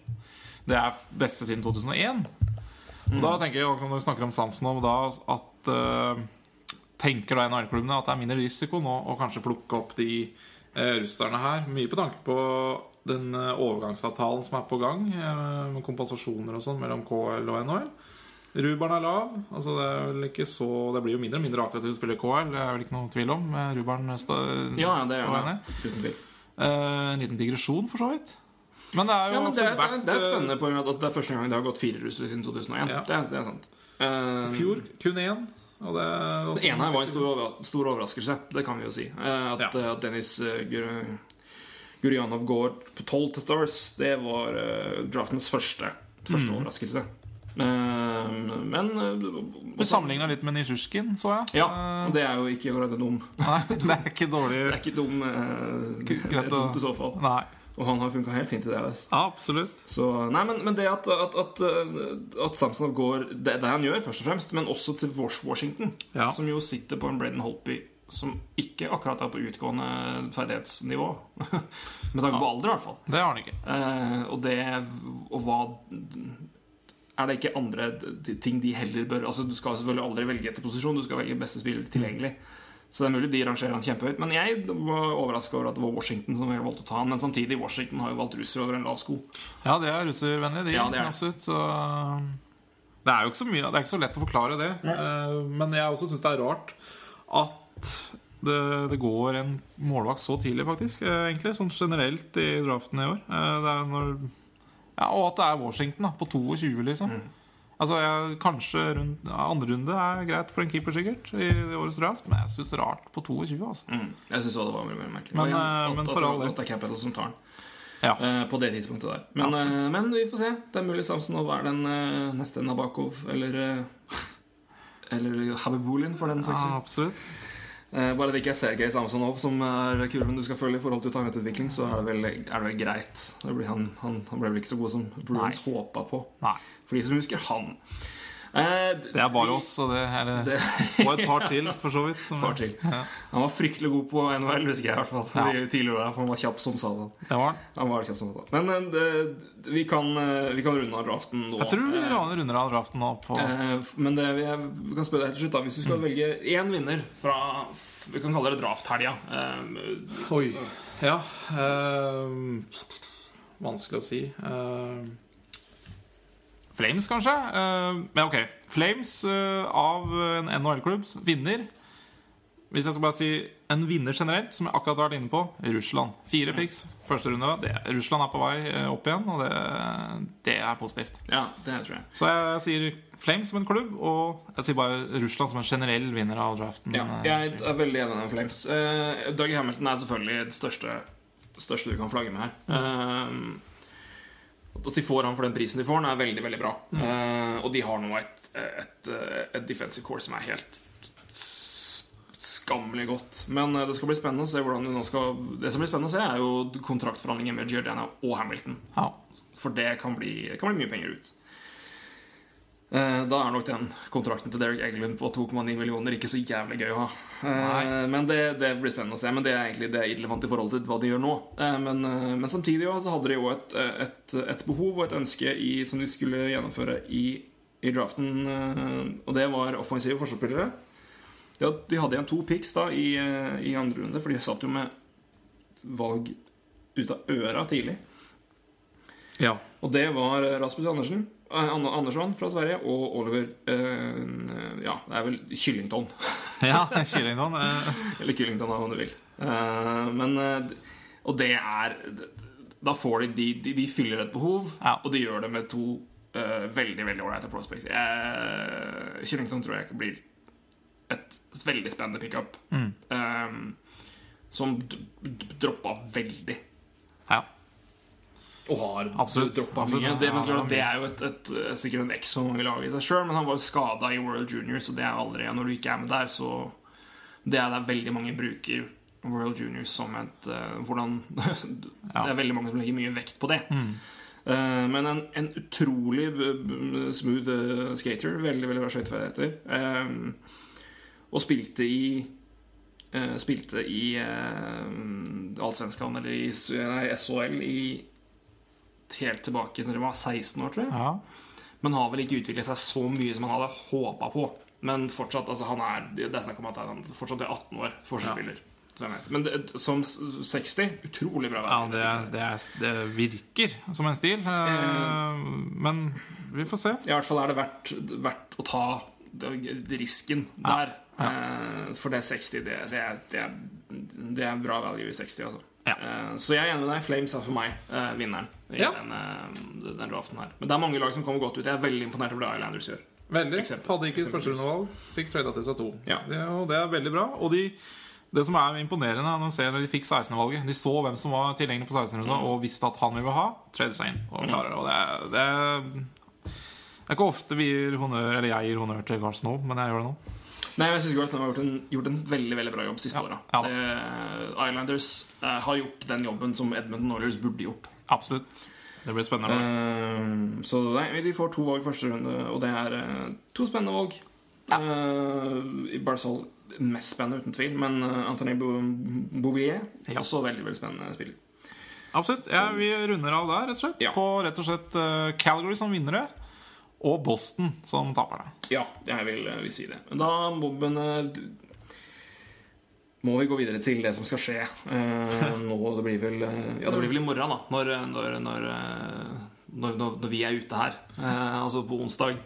Det er beste siden 2001. Og da tenker jeg, når vi snakker om Samsonov, da at uh, Tenker da NHL-klubbene at det er mindre risiko nå å kanskje plukke opp de uh, russerne her? Mye på tanke på den overgangsavtalen som er på gang, med kompensasjoner og sånn mellom KL og NHL. Rubaren er lav. altså Det er vel ikke så Det blir jo mindre og mindre attraktivt å spille KL. Det er vel ikke noe tvil om. Rubaren Ja, det er det. Uten. Eh, En liten digresjon, for så vidt. Men det er jo Ja, det, er, er, det er et eh, spennende poeng. Altså, det er første gang det har gått fire russere siden 2001. Ja. Det, er, det er sant. Uh, fjor kun én. Og det, Det ene her var en stor, over- stor overraskelse. Det kan vi jo si. Uh, At, Ja. at Dennis uh, Gurjanov går på 12 til Stars, det var draftens første, første Mm. overraskelse. Eh, men Vi uh, sammenligna litt med Nisjusjkin, så jeg. Ja, Eh, og det er jo ikke akkurat dum Nei, det er ikke dårlig. Det er ikke dum det er dumt i så fall. Nei, Og han har funka helt fint i det. Absolutt. Så, nei, men, men det at, at, at, at Samsonov går det, det han gjør, først og fremst, men også til Washington, Ja. som jo sitter på en Braden Holpy som ikke akkurat er på utgående ferdighetsnivå. [LAUGHS] Med tanke på alder, i hvert fall. Det har han ikke. Eh, og det Og hva Er det ikke andre ting de heller bør Altså Du skal selvfølgelig aldri velge etter posisjon, du skal velge beste spiller tilgjengelig. Så det er mulig de rangerer han kjempehøyt. Men jeg var overraska over at det var Washington som valgte å ta han. Men samtidig, Washington har jo valgt russere over en lav sko. Ja, det er russervennlig, de. Ja, det er. Absolutt. Så det er jo ikke så mye Det er ikke så lett å forklare det. Eh, Men jeg også syns det er rart at det, det går en målvakt så tidlig, faktisk. eh, Egentlig Sånn generelt i draften i år. Eh, Det er når ja, Og at det er Washington da på 22, liksom. Mm. Altså, jeg, Kanskje rundt, ja, andre runde er greit for en keeper, sikkert, i årets draft, men jeg syns rart på 22. altså Mm. Jeg syns det var merkelig. Men, men, eh, men at for all del. Som tar den. Ja. Uh, på det tidspunktet der. Men, ja, uh, men vi får se. Det er mulig Samsonov er den uh, neste Nabakov eller eh, [LAUGHS] Eller Habibulin, for den saks ja, skyld. absolutt. Eh, bare det ikke er Sergej Samsonov som er kurven du skal følge i forhold til talentutvikling, så er det vel, er det vel greit. Det blir han, han, han ble vel ikke så god som Bruins håpa på. Nei. For de som husker han. Eh, Det er bare oss, og det, her [LAUGHS] Det, og et par til, for så vidt. Som, [LAUGHS] par til. Ja, Han var fryktelig god på NHL, husker jeg i hvert fall. Ja. Tidligere, for han var kjapp som satan. var. Han var kjapp som satan. Men eh, det, vi, kan, eh, vi kan runde av draften nå. Jeg tror vi Eh, runder av draften nå på Eh, men det, vi kan spørre deg helt til slutt da Hvis du Mm. skal velge én vinner fra Vi kan kalle det drafthelga. Eh, Oi. Ja. ehm, vanskelig å si. Ehm, Flames, kanskje? Ehm, men ok. Flames eh, av en NHL-klubb vinner. Hvis jeg skal bare si en vinner generelt, som jeg akkurat har vært inne på Russland. Fire picks. Første runde. Det, Russland er på vei eh, opp igjen, og det, det er positivt. ja, det tror jeg. Så jeg sier Flames som en klubb, og jeg sier bare Russland som en generell vinner av draften. Ja, eh, jeg er veldig enig med Flames. Uh, Doug Hamilton er selvfølgelig det største største du kan flagge med her. Eh, at de får han for den prisen de får, den er veldig veldig bra. Eh, og de har nå et, et, et defensive core som er helt skammelig godt. Men eh, det skal bli spennende å se hvordan de nå skal Det som blir spennende å se, er jo kontraktforhandlinger med Giordana og Hamilton. Ja. For det kan bli, det kan bli mye penger ut. Eh, Da er nok den kontrakten til Derek Eglund på 2,9 millioner ikke så jævlig gøy å ha. Nei. Men det, det blir spennende å se. Men det er egentlig det er irrelevant i forhold til hva de gjør nå. Eh, Men, eh, men samtidig også, så hadde de jo et, et, et behov og et ønske i, som de skulle gjennomføre i, i draften, eh, og det var offensive forsvarsspillere. De de hadde igjen to picks da i, eh, i andre runde, for de satt jo med valg ut av øra tidlig. ja. Og det var Rasmus Andersen, eh, Andersson fra Sverige og Oliver eh, Ja, det er vel Kyllington. [LAUGHS] ja Killington. Eh, [LAUGHS] Eller Kyllington, om du vil. Eh, men eh, Og det er Da får de De, de, de fyller et behov, Ja. og de gjør det med to eh, veldig veldig ålreite prospects. Kyllington tror jeg ikke blir et veldig spennende pickup. Mm. Eh, som droppa veldig. ja. Og har Absolutt. droppa mye. Det, men, klart, det er jo et, et, sikkert en X som mange lag i seg sjøl, men han var jo skada i World Junior, så det er aldri Når du ikke er med der, så Det er der veldig mange bruker World Junior som et uh, Hvordan [LAUGHS] Det er veldig mange som legger mye vekt på det. Eh, men en, en utrolig smooth eh, skater. Veldig veldig bra skøyteferdigheter. Eh, og spilte i eh, Spilte i uh, Allsvenskan, eller i nei, SHL, i helt tilbake når de var 16 år, tror jeg. ja. Men har vel ikke utviklet seg så mye som han hadde håpa på. Men fortsatt, altså han er Det er snakk om at han fortsatt er 18 år forsvarsspiller. spiller. jeg. Men det, som 60 utrolig bra. Ja, det, det, det virker som en stil. eh, Men vi får se. I hvert fall er det verdt, verdt å ta risken der. Eh, For det 60, det, det, er, det, er, det er bra value i 60, altså. Ja. Eh, Så jeg er enig med deg. Flames er for meg eh, vinneren i Ja. den, denne, draften her. Men det er mange lag som kommer godt ut. Jeg er veldig imponert over det Islanders gjør. Veldig. Eksempel. Hadde ikke førsterundevalg. Fikk trada til seg to. Ja. Det, og det er veldig bra. Og de, det som er imponerende når, ser når de fikk 16-valget De så hvem som var tilgjengelig på 16-runda, Mm. og visste at han ville ha. Trader seg inn og klarer det. Og det, er- det, er- det er ikke ofte vi gir honnør Eller jeg gir honnør til Garth nå, men jeg gjør det nå. Nei, men jeg syns Garth har gjort en, gjort en veldig veldig bra jobb siste Ja. åra. Ja. Islanders eh, har gjort den jobben som Edmonton Oilers burde gjort. Absolutt. Det blir spennende. Uh, så nei, de får to valg første runde, og det er uh, to spennende valg. Uh, I Barzal mest spennende, uten tvil, men eh, Anthony Bou- Bouvier Ja. også veldig veldig spennende spiller. Absolutt. Ja, vi runder av der, rett og slett. Ja. På rett og slett eh, Calgary som vinnere, og Boston som taperne. Ja, jeg vil, eh, vil si det. Men da Bobben, eh, må vi gå videre til det som skal skje eh, [LAUGHS] nå. Det blir vel Ja, det blir vel i morgen, da. Når, når, når, når, vi er ute her. Altså på onsdag.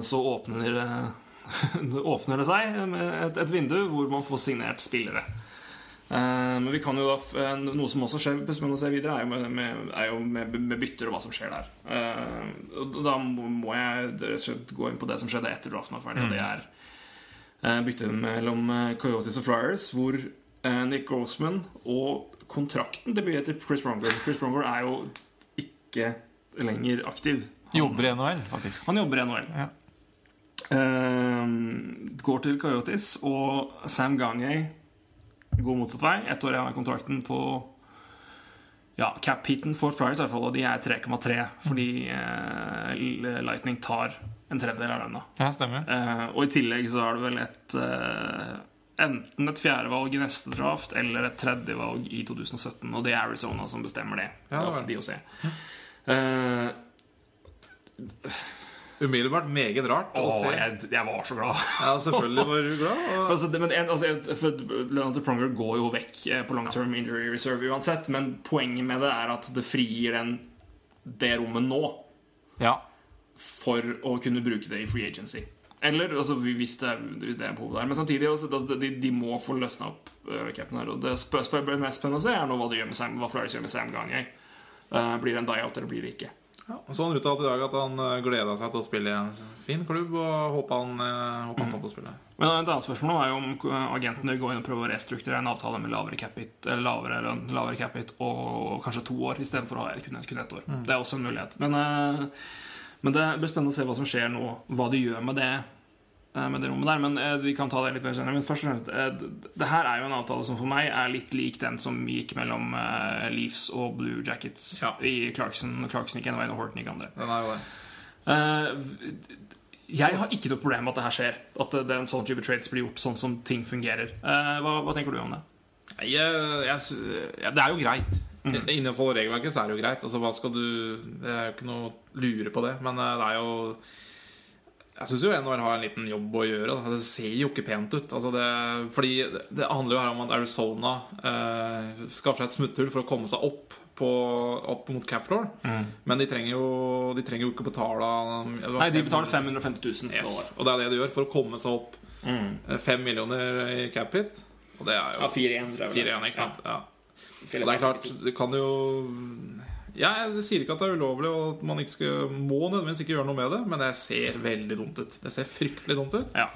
Så åpner, eh, [LAUGHS] åpner det seg et, et vindu hvor man får signert spillere. Eh, men vi kan jo da eh, noe som også skjer hvis man se videre, er jo med, er jo med, med bytter og hva som skjer der. Eh, og da må jeg gå inn på det som skjedde etter draften var ferdig. Og det er eh, byttet mellom Coyotes og Flyers, hvor Nick Grossman og kontrakten til Chris Pronger Chris Pronger er jo ikke lenger aktiv. Han, Jobber i NHL, faktisk. han jobber i NHL. Ja. Går til Coyotes, og Sam Gagne går motsatt vei. Ett år igjen av kontrakten på ja, cap-hiten for Flyers, i hvert fall, og de er 3,3 fordi eh, Lightning tar en tredjedel av lønna. Ja, stemmer. Eh, og i tillegg så er det vel et eh, Enten et fjerdevalg i neste draft eller et tredjevalg i 2017. Og det er Arizona som bestemmer det. Det Ja, er det opp til de å se. Eh, Umiddelbart meget rart å å, se. jeg, jeg var så glad. Ja, selvfølgelig var du glad. Og... altså, det, men, en- altså, for Leonard Pronger går jo vekk eh, på long term injury reserve uansett, men poenget med det er at det frigir den, det rommet nå Ja. for å kunne bruke det i free agency. Eller altså, hvis det, er- det er behov der. Men samtidig også, altså, de, de må få løsna opp uh, capen her. Og det spør, spør, mest spennende å se er nå hva, de gjør med Sam, hva Flyers gjør med Sam Gagne. Uh, blir det en die-out, eller blir det ikke? Og så han uttalte i dag at han gleda seg til å spille i en fin klubb, og håpa han, håpet håper han kom til å spille. Men et annet spørsmål er jo om agentene agenten vil gå inn og prøve å restrukturere en avtale med lavere capit, eller lavere lønn, lavere capit og kanskje to år istedenfor å ha kun, kun ett år. Det er også en mulighet. Men, eh, men det blir spennende å se hva som skjer nå, hva de gjør med det. Eh, Med det rommet der, men eh, vi kan ta det litt mer senere. Men først og fremst, eh, det- her er jo en avtale som for meg er litt lik den som gikk mellom eh, Leafs og Blue Jackets Ja. i Clarkson. Clarkson gikk ene veien og Horton gikk andre. Den er jo det. Eh, jeg har ikke noe problem med at det her skjer. At det, det er en sånn type trades blir gjort sånn som ting fungerer. Eh, hva, hva tenker du om det? Jeg, jeg, det er jo greit. Innenfor regelverket så er det jo greit. Altså, hva skal du Det er jo ikke noe lure på det. Men eh, det er jo Jeg syns jo NHR har en liten jobb å gjøre. Da. Det ser jo ikke pent ut. Altså det, fordi det, handler jo her om at Arizona eh, skaffer seg et smutthull for å komme seg opp, på, opp mot cap floor. Men de trenger, jo, de trenger jo ikke betale Nei, de betaler 550 000 Yes. år. Og det er det de gjør for å komme seg opp. Eh, Fem millioner i cap hit. Og det er jo Ja, 4-1. tror jeg 4-1, ikke sant? Ja. Ja. Og det er klart, det kan jo Jeg sier ikke at det er ulovlig, og at man ikke skal, må nødvendigvis ikke gjøre noe med det, men det ser veldig dumt ut. Det ser fryktelig dumt ut. Ja.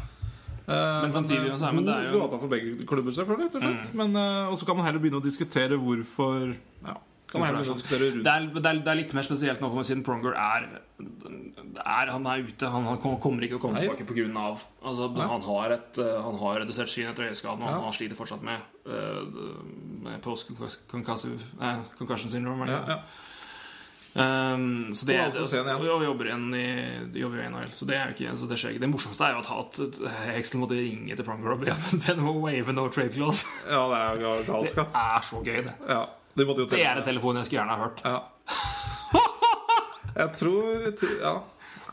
men samtidig så er- men det er jo- Mm. for begge klubber, selvfølgelig. og. Men, eh, og så kan man heller begynne å diskutere hvorfor Ja, Det er, det, er, det er litt mer spesielt nå siden Pronger er, er Han er ute. Han, han kommer ikke til å komme Nei. tilbake pga. Altså, Nei. han, har et, eh, han har redusert syn etter øyeskaden, og Ja. han sliter fortsatt med, med post-concussive eh, concussion syndrome. ja, ja. Um, så det, det den og vi jobber igjen i, jobber i NHL, så det er jo ikke så det skjer ikke. Det morsomste er jo at, at Hexel måtte ringe til Pronger og igjen [LAUGHS] om wave no trade clause. [LAUGHS] ja, det er jo gal- Det er så gøy, det. Ja, Det er en telefon jeg skulle gjerne ha hørt. Ja. Jeg tror Ja.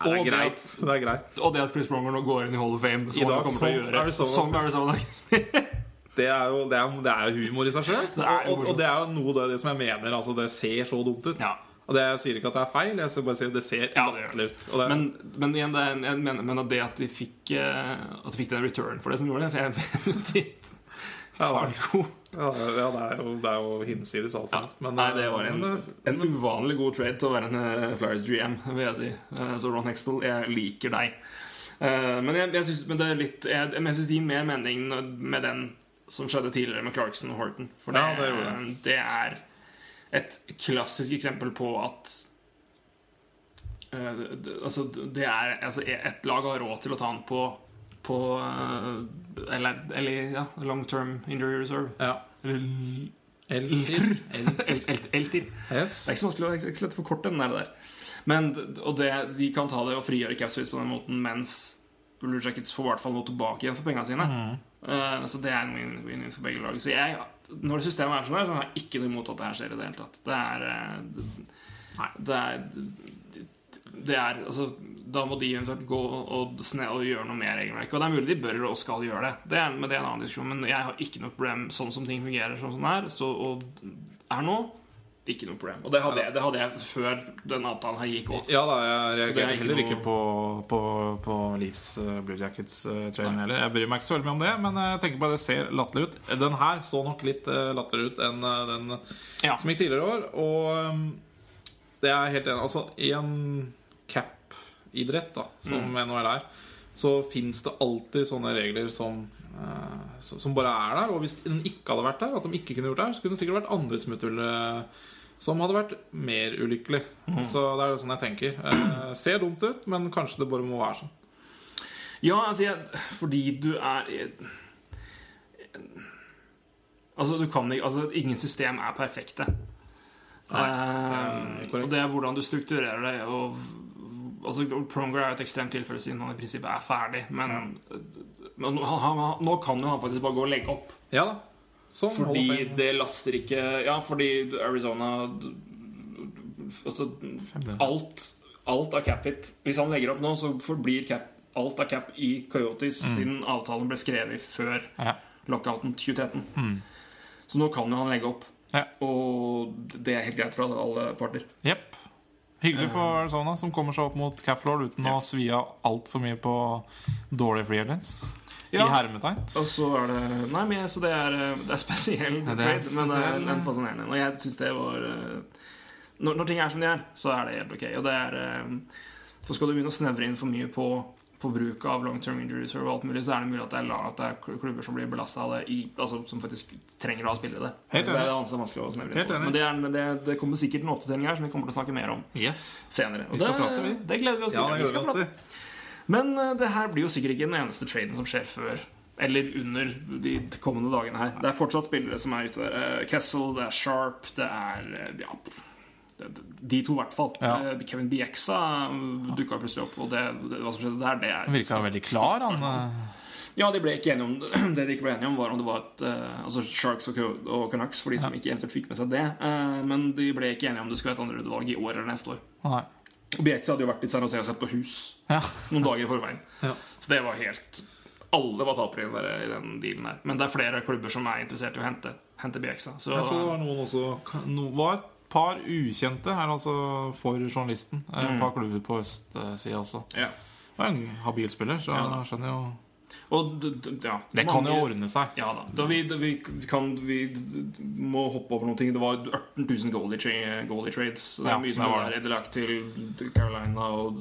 Nei, det er greit. Det er greit. Og det at Chris Pronger nå går inn i Hall of Fame, I som han dag, kommer til å gjøre Arizona. som Arizona. Det er jo det er, det er humor i seg sjøl. Og, og, og det er jo noe det, det som jeg mener. Altså, det ser så dumt ut. Ja. Og det, jeg sier ikke at det er feil, jeg skal bare si at det ser Ja, latterlig ut. Det, Men, men igjen, det jeg mener, men det at de fikk eh, At de fikk den return for det som gjorde det for jeg, [LAUGHS] de, ja, det, Hallo. ja, ja, det er jo, det er jo hinsides alt fornuft. Ja. Nei, det var en, eh, en uvanlig god trade til å være en eh, Flyers GM, vil jeg si. Så Ron Hextall, jeg liker deg. Men jeg, jeg syns det er litt Jeg, jeg synes det gir mer mening med den som skjedde tidligere med Clarkson og Horton. For det, Ja, det det er et klassisk eksempel på at eh, det, altså, det er altså, Et lag har råd til å ta han på på eh, Eller, eller ja, long term injury reserve. ja. Eller Elter. El- el- Eltir. Yes. Det er ikke så vanskelig å forkorte den der. Men, og det, de kan ta det og frigjøre cap på den måten, mens Blue Jackets får i hvert fall noe tilbake igjen for pengene sine. Eh, så det er en win-win for begge lag. Så jeg, når det systemet er sånn her, så har jeg ikke noe imot at det her skjer i det hele tatt. Det er eh, det- er det er, altså, Da må de eventuelt gå og, sne, og gjøre noe med regelverket. Og det er mulig de bør og skal gjøre det, det er, men det er en annen diskusjon. Men jeg har ikke noe problem sånn som ting fungerer sånn som det er. Så, og er nå ikke noe problem. Og det hadde, jeg, det hadde jeg før den avtalen her gikk òg. Ja da, jeg er reagerer ikke heller ikke på, på, på Leaves uh, Blue Jackets-traden heller. Jeg bryr meg ikke så veldig mye om det, men jeg tenker bare det ser latterlig ut. Den her så nok litt uh, latterligere ut enn uh, den Ja. som gikk tidligere i år. Og um, det er helt enig Altså, i en cap-idrett, da, som Mm. NHL er, så fins det alltid sånne regler som uh, som bare er der. Og hvis den ikke hadde vært der, at de ikke kunne gjort det her, så kunne det sikkert vært andre smutthull uh, som hadde vært mer ulykkelig. Mm. Så det er sånn jeg tenker. Eh, ser dumt ut, men kanskje det bare må være sånn. Ja, altså jeg, Fordi du er Altså, du kan ikke Altså, ingen system er perfekte. Nei, Eh, og det er hvordan du strukturerer det. Og, altså, Pronger er jo et ekstremt tilfelle siden han i prinsippet er ferdig. Men, men han, han, nå kan jo han faktisk bare gå og legge opp. Ja da. Sånn, Fordi det laster ikke Ja, fordi Arizona Altså alt, alt av cap hit Hvis han legger opp nå, så forblir cap, alt av cap i Coyotes siden avtalen ble skrevet før Ja. lockouten 2013. Så nå kan jo han legge opp. Ja. Og det er helt greit for alle, parter. Jepp. Hyggelig for Arizona, som kommer seg opp mot cap floor uten Ja. å svi av altfor mye på dårlige free agents. Ja. I hermetegn. Og så er det Nei, men så det er, eh, det er spesiell Ja, det er trade, men det er en fascinerende. Og jeg syns det var eh, når, når ting er som de er, så er det helt ok. Og det er eh, Så skal du begynne å snevre inn for mye på, på bruk av long term injuries og alt mulig, så er det mulig at det er, at det er klubber som blir belasta av det, i, altså, som faktisk trenger å ha spillere. Helt det Helt enig. det er vanskelig å snevre inn Helt på. enig. Men det, er, det, det kommer sikkert en oppdatering her som vi kommer til å snakke mer om Yes. senere. Og skal det, prate, vi. det gleder vi oss Ja, til. det Vi skal gjør vi prate. Men eh, det her blir jo sikkert ikke den eneste traden som skjer før eller under de kommende dagene her. Det er fortsatt spillere som er ute der. Eh, Kessel, det er Sharp, det er eh, ja, De to, i hvert fall. Ja. Kevin Bieksa dukka plutselig opp, og det, det, hva som skjedde der, det er Han virka veldig klar, han. Ja, de ble ikke enige om [CLEARS THROAT] Det de ikke ble enige om, var om det var et Altså Sharks og, og Canucks, for de som ikke eventuelt fikk med seg det. Men de ble ikke enige om det skulle være et andrerundevalg i år eller neste år. Nei. Og hadde jo vært i San Jose og sett på hus Ja. noen dager i forveien. Ja. Så det var helt Alle var tapere i den i den dealen her. Men det er flere klubber som er interessert i å hente, hente Bieksa. Så, Jeg så det var noen også no, var et par ukjente her altså for journalisten. Eh, Et par klubber på østsida også. ja. Det var en habil spiller, så Ja skjønner jo Og ja, Det kan jo ordne seg. Ja da. da vi, da vi, kan, vi må hoppe over noen ting. Det var 18 000 goalie, tra goalie trades. Så det er Ja, mye som er. Edelak til Carolina og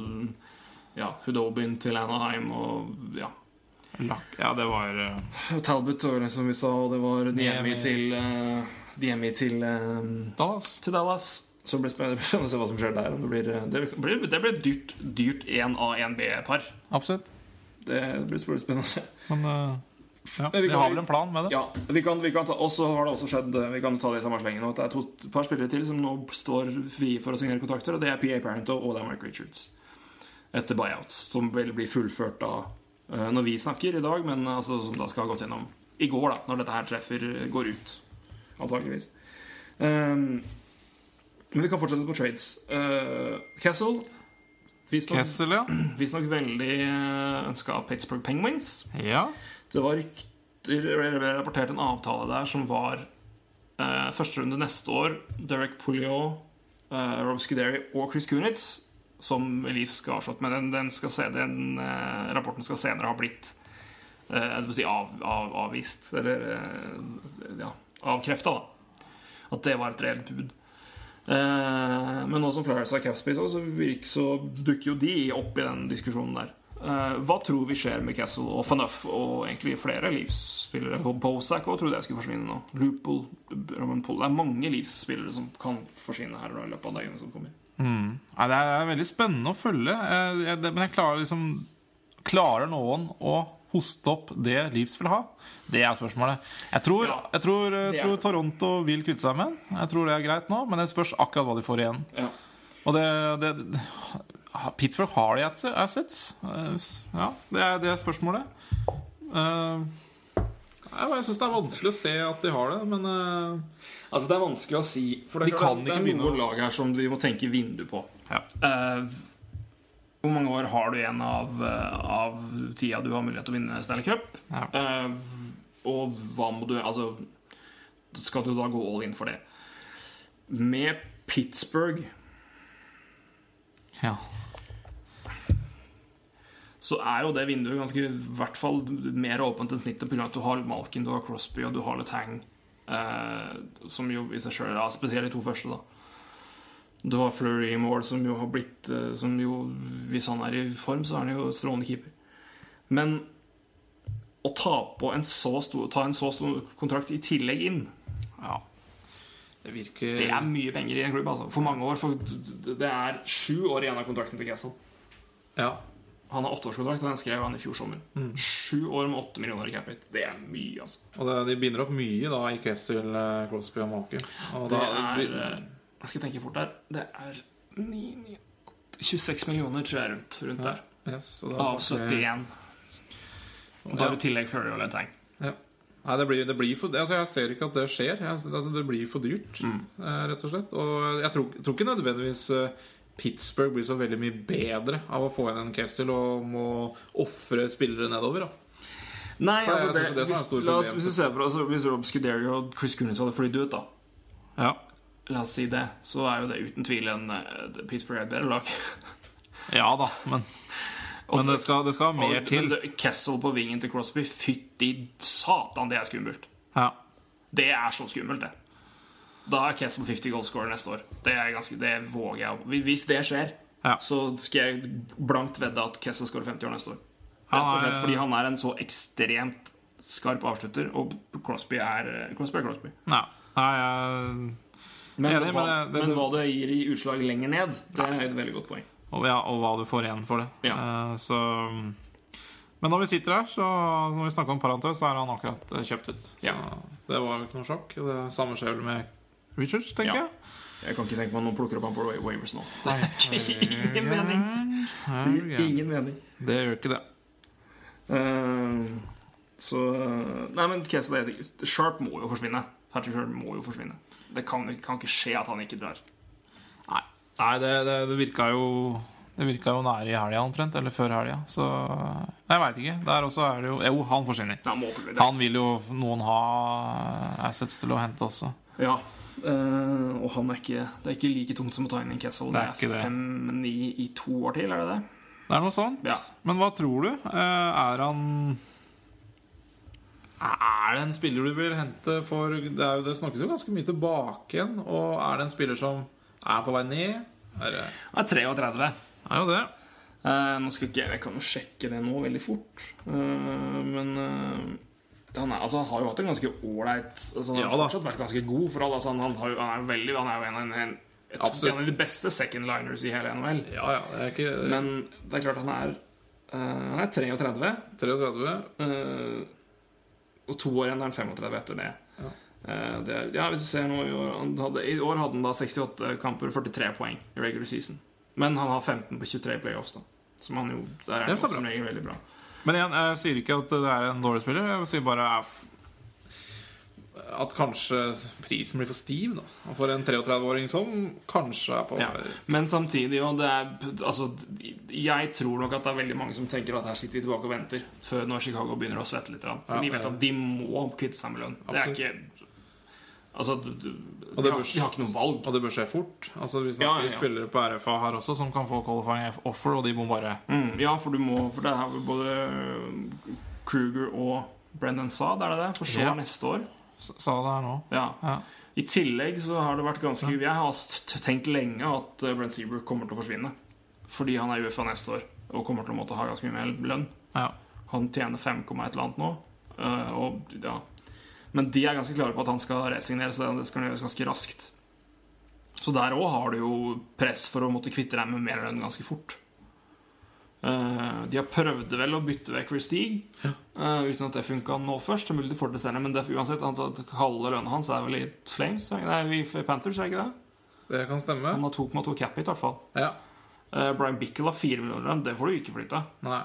ja, Hudobin til Anaheim og ja. Lack. Ja, det var uh... Talbot som vi sa, og det var Niemi til uh, Niemi til uh, Dallas. til Dallas. Så det blir spennende [LAUGHS] spennende å se hva som skjer der. Det, blir, det, blir, det blir dyrt, dyrt 1A, 1B-par. Absolutt. Det blir spennende å se. Men eh, ja, vi kan- har vel en plan med det. Ja, vi kan, vi kan ta, også har det også skjedd Vi kan ta det i samme slengen at det er to et par spillere til som nå står frie for å signere kontrakter, og det er PA Parento og det er Mike Richards. Etter buyouts, som vil bli fullført da eh, når vi snakker i dag, men altså, som da skal ha gått gjennom i går, da, når dette her treffer går ut. Antakeligvis. Um, men vi kan fortsette på trades. Uh, Castle Visstnok Kessel, ja. visstnok veldig ønska av Pittsburgh Penguins. ja. Det var rapportert en avtale der som var eh, første runde neste år. Derek Pouliot, eh, Rob Scuderi og Chris Kunitz, som Leaf skal ha slått. med. den, den, skal se, den eh, rapporten skal senere ha blitt eh, si av, av, avvist. Eller eh, ja, avkrefta, da. At det var et reelt bud. Eh, men nå som Flyers har capspace, så, så dukker jo de opp i den diskusjonen der. Eh, hva tror vi skjer med Castle og Fanuff og egentlig flere Leafs-spillere? Og Bozak òg trodde jeg skulle forsvinne nå. Loople, Roman Poll. Det er mange Leafs-spillere som kan forsvinne her i løpet av dagene som kommer. Nei, det er veldig spennende å følge. Eh, Men jeg klarer liksom Klarer noen å hoste opp det Leafs vil ha? Det er spørsmålet. Jeg tror, Ja, jeg tror, jeg er tror. Toronto vil kvitte seg med den. Jeg tror det er greit nå, men det spørs akkurat hva de får igjen. Ja. Og det, det Pittsburgh har de assets. Eh, Ja, det er, det er spørsmålet. Eh, Jeg syns det er vanskelig å se at de har det, men eh, Altså Det er vanskelig å si. For det De kan det ikke er noen å- lag her som de må tenke vindu på. ja. Eh, hvor mange år har du igjen av, eh, av tida du har mulighet til å vinne Stanley Cup? Ja. Uh, og hva må du Altså, skal du da gå all in for det? Med Pittsburgh ja. så er jo det vinduet ganske i hvert fall mer åpent enn snittet pga. at du har Malkin, du har Crosby og du har Letang. uh, som jo i seg sjøl er spesielt de to første, da. Du har Flurry i mål, som jo har blitt eh, Som jo, hvis han er i form, så er han jo strålende keeper. Men å ta på en så stor Ta en så stor kontrakt i tillegg inn, ja. Det virker det er mye penger i en klubb. Altså. For mange år. For det er sju år igjen av kontrakten til Castle. Ja. Han har åtteårskontrakt, og den skrev han i fjor sommer. Mm. Sju år med åtte millioner i Capit. Det er mye, altså. Og det, de binder opp mye da i Kessel, eh, Crosby og Malkin. Og Det da- er eh, Jeg skal tenke fort der. Det er 9, 9, 26 millioner, tror jeg, rundt, rundt der. yes, Av 71. Og da har du i tillegg Flurry og Letang. Ja. Nei, det blir, det blir for altså Jeg ser ikke at det skjer. Jeg, altså det blir for dyrt, Mm. eh, rett og slett. Og jeg tror, tror ikke nødvendigvis eh, Pittsburgh blir så veldig mye bedre av å få inn en Kessel og må ofre spillere nedover. da Nei, For altså det, det er hvis, la oss, hvis du ser for oss Hvis Rob Scuderi og Chris Coonies hadde flydd ut, da Ja, La oss si det. Så er jo det uten tvil en eh, Pittsburgh er et bedre lag. [LAUGHS] ja da, men, men det, skal, det skal mer Og- til. Kessel på vingen til Crosby, fytti satan, det er skummelt. Ja. Det er så skummelt, det. Da er Kessel 50 goalscorer neste år. Det, er ganske, det våger jeg Hvis det skjer, Ja. så skal jeg blankt vedde at Kessel scorer 50 år neste år. Rett og slett fordi han er en så ekstremt skarp avslutter, og Crosby er Crosby. Er Crosby. Ja. nei jeg Men, Enig, men hva, det- det- men hva det gir i utslag lenger ned, det er et veldig godt poeng. og, ja, og hva du får igjen for det. Ja. Uh, så Men når vi sitter her, så når vi snakker om Parantø, så er han akkurat eh, kjøpt ut. Så Ja. det var jo ikke noe sjokk. Det samme skjer vel med Richards, tenker Ja. jeg. Jeg kan ikke tenke meg at noen plukker opp han på Wavers nå. [LAUGHS] Det gir Ingen mening. Det gir ingen mening. Det gjør ikke det. Eh, så Nei, men Kessel er det- Sharp må jo forsvinne. Patrick Sharp må jo forsvinne. Det kan, kan ikke skje at han ikke drar. Nei, Nei det, det, det virka jo Det virka jo nære i helga omtrent, eller før helga. Så jeg veit ikke. Der også er det jo Jo, han forsvinner. Han forsvinne. Han vil jo noen ha assets til å hente også. Ja. Uh, og han er ikke Det er ikke like tungt som å ta inn en Kessel. Det Det er er det. fem-ni i to år til, er det det? Det er noe sånt. Ja. Men hva tror du? Uh, Er han Er det en spiller du vil hente for Det, jo, det snakkes jo ganske mye tilbake igjen. Og er det en spiller som er på vei ned? Er det er 33. er jo det. Eh, nå skal ikke jeg Jeg kan jo sjekke det nå veldig fort. Eh, men eh, han, er, altså, han har jo hatt en ganske ålreit altså, Han har Ja fortsatt vært ganske god. For alle, altså, han, han, har han, er veldig, han er jo en, en, en, en av de beste second-liners i hele NHL. Ja, ja. Det ikke Men det er klart han er eh, Han er 33. 33. og to år igjen er han 35 etter det. Ja. Eh, det ja, hvis du ser nå I år, hadde, I år hadde han da 68 kamper og 43 poeng i regular season. Men han har 15 på 23 i playoffs, da. Som han jo, der er han som regel veldig bra. Men igjen, jeg sier ikke at det er en dårlig spiller. Jeg sier bare at kanskje prisen blir for stiv da for en 33-åring som kanskje er på Ja. Men samtidig, er Altså, jeg tror nok at det er veldig mange som tenker at her sitter de tilbake og venter før når Chicago begynner å svette litt. For Ja, de vet at de må kvitte seg med lønn. Det er ikke Altså, de, har, de har ikke noe valg. Og det bør skje fort. Altså Vi snakker ja. spillere på RFA her også som kan få qualifying offer, og de må bare Mm, ja, for du må For det er både Kruger og Brendan Saad, er det det? For så Ja. neste år. Sa det her nå. Ja. Ja. I tillegg så har det vært ganske Jeg har tenkt lenge at eh, Brent Seabrook kommer til å forsvinne. Fordi han er UFA neste år og kommer til å måtte ha ganske mye mer lønn. Ja. Han tjener 5, et eller annet nå. eh, og, ja. Men de er ganske klare på at han skal resignere, så det skal gjøres ganske raskt. Så der òg har du jo press for å måtte kvitte deg med mer lønn ganske fort. Eh, de har prøvd vel å bytte vekk Restig, uh, uten at det funka nå først. Det er mulig de får det senere, men det, uansett, han, halve lønna hans er vel i Flames? Nei, i Panthers, er ikke det? Det kan stemme. Han har 2,2 cap hit, i hvert fall. Ja. Eh, Brian Bickle har 4 millioner. Det får du ikke flytta. Nei.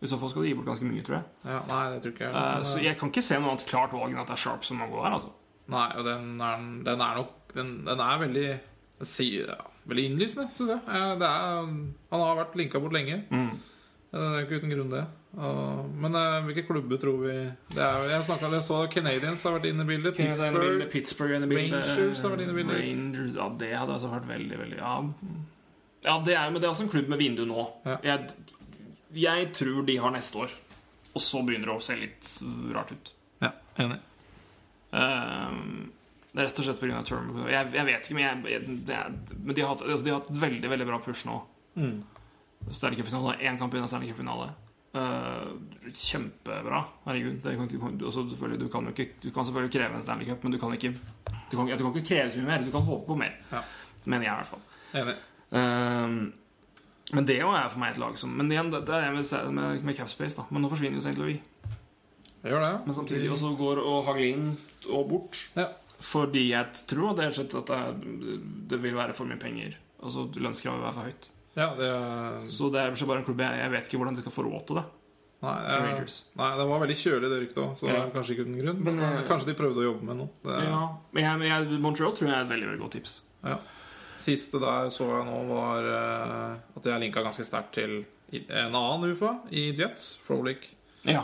I så fall skal du gi bort ganske mye, tror jeg. Ja, nei, det tror ikke jeg. Eh, Men, så jeg kan ikke se noe annet klart valg enn at det er Sharp som må gå der. altså Nei, og den er, den er nok Den, den er veldig sier- ja, Veldig innlysende, syns jeg. Eh, Det er, han har vært linka bort lenge. Mm. Eh, Det er ikke uten grunn, det. Og- Men eh, hvilke klubber tror vi det er, Jeg, snakket, jeg så Canadiens har vært inne i bildet. Pittsburgh, Pittsburgh. Pittsburgh inne bildet. Rangers har vært inne i bildet. Rangers, ja, det hadde altså vært veldig, veldig Ja, ja det er, men det er altså en klubb med vindu nå. Ja. Jeg, jeg tror de har neste år. Og så begynner det å se litt rart ut. Ja, enig. Ehm, det er rett og slett pga. Turnbull. Jeg, jeg vet ikke, men, jeg, er, men de, har hatt, altså, de har hatt veldig veldig bra push nå. Mm. Stanley-cupfinale. Én kamp unna Stanley-cupfinale. Uh, kjempebra. Herregud. Kan ikke, du, altså, du, kan ikke, du kan selvfølgelig kreve en Stanley Cup, men du kan ikke Du kan, du kan ikke kreve så mye mer. Du kan håpe på mer. Ja. Mener jeg, i hvert fall. Enig. Ehm, men det òg er for meg et lag som Men igjen, det det er med, med, med Capspace, da. Men nå forsvinner jo St. Louis. Det gjør det. Men samtidig også går og Hagelin og bort. Ja. Fordi jeg tror det er at det, det vil være for mye penger. Altså Lønnskravet vil være for høyt. Ja, det er Så det er bare en klubb jeg, jeg vet ikke hvordan de skal få råd til det. Nei, jeg, nei, det var veldig kjølig, det ryktet òg, så Ja. er kanskje ikke uten grunn. Men, Men, eh, kanskje de prøvde å jobbe med noe. Det, Ja, men jeg, jeg, Montreal tror jeg er et veldig veldig godt tips. ja. Siste der så jeg nå, var eh, at jeg linka ganske sterkt til en annen UFA i Jets, Frolic. Ja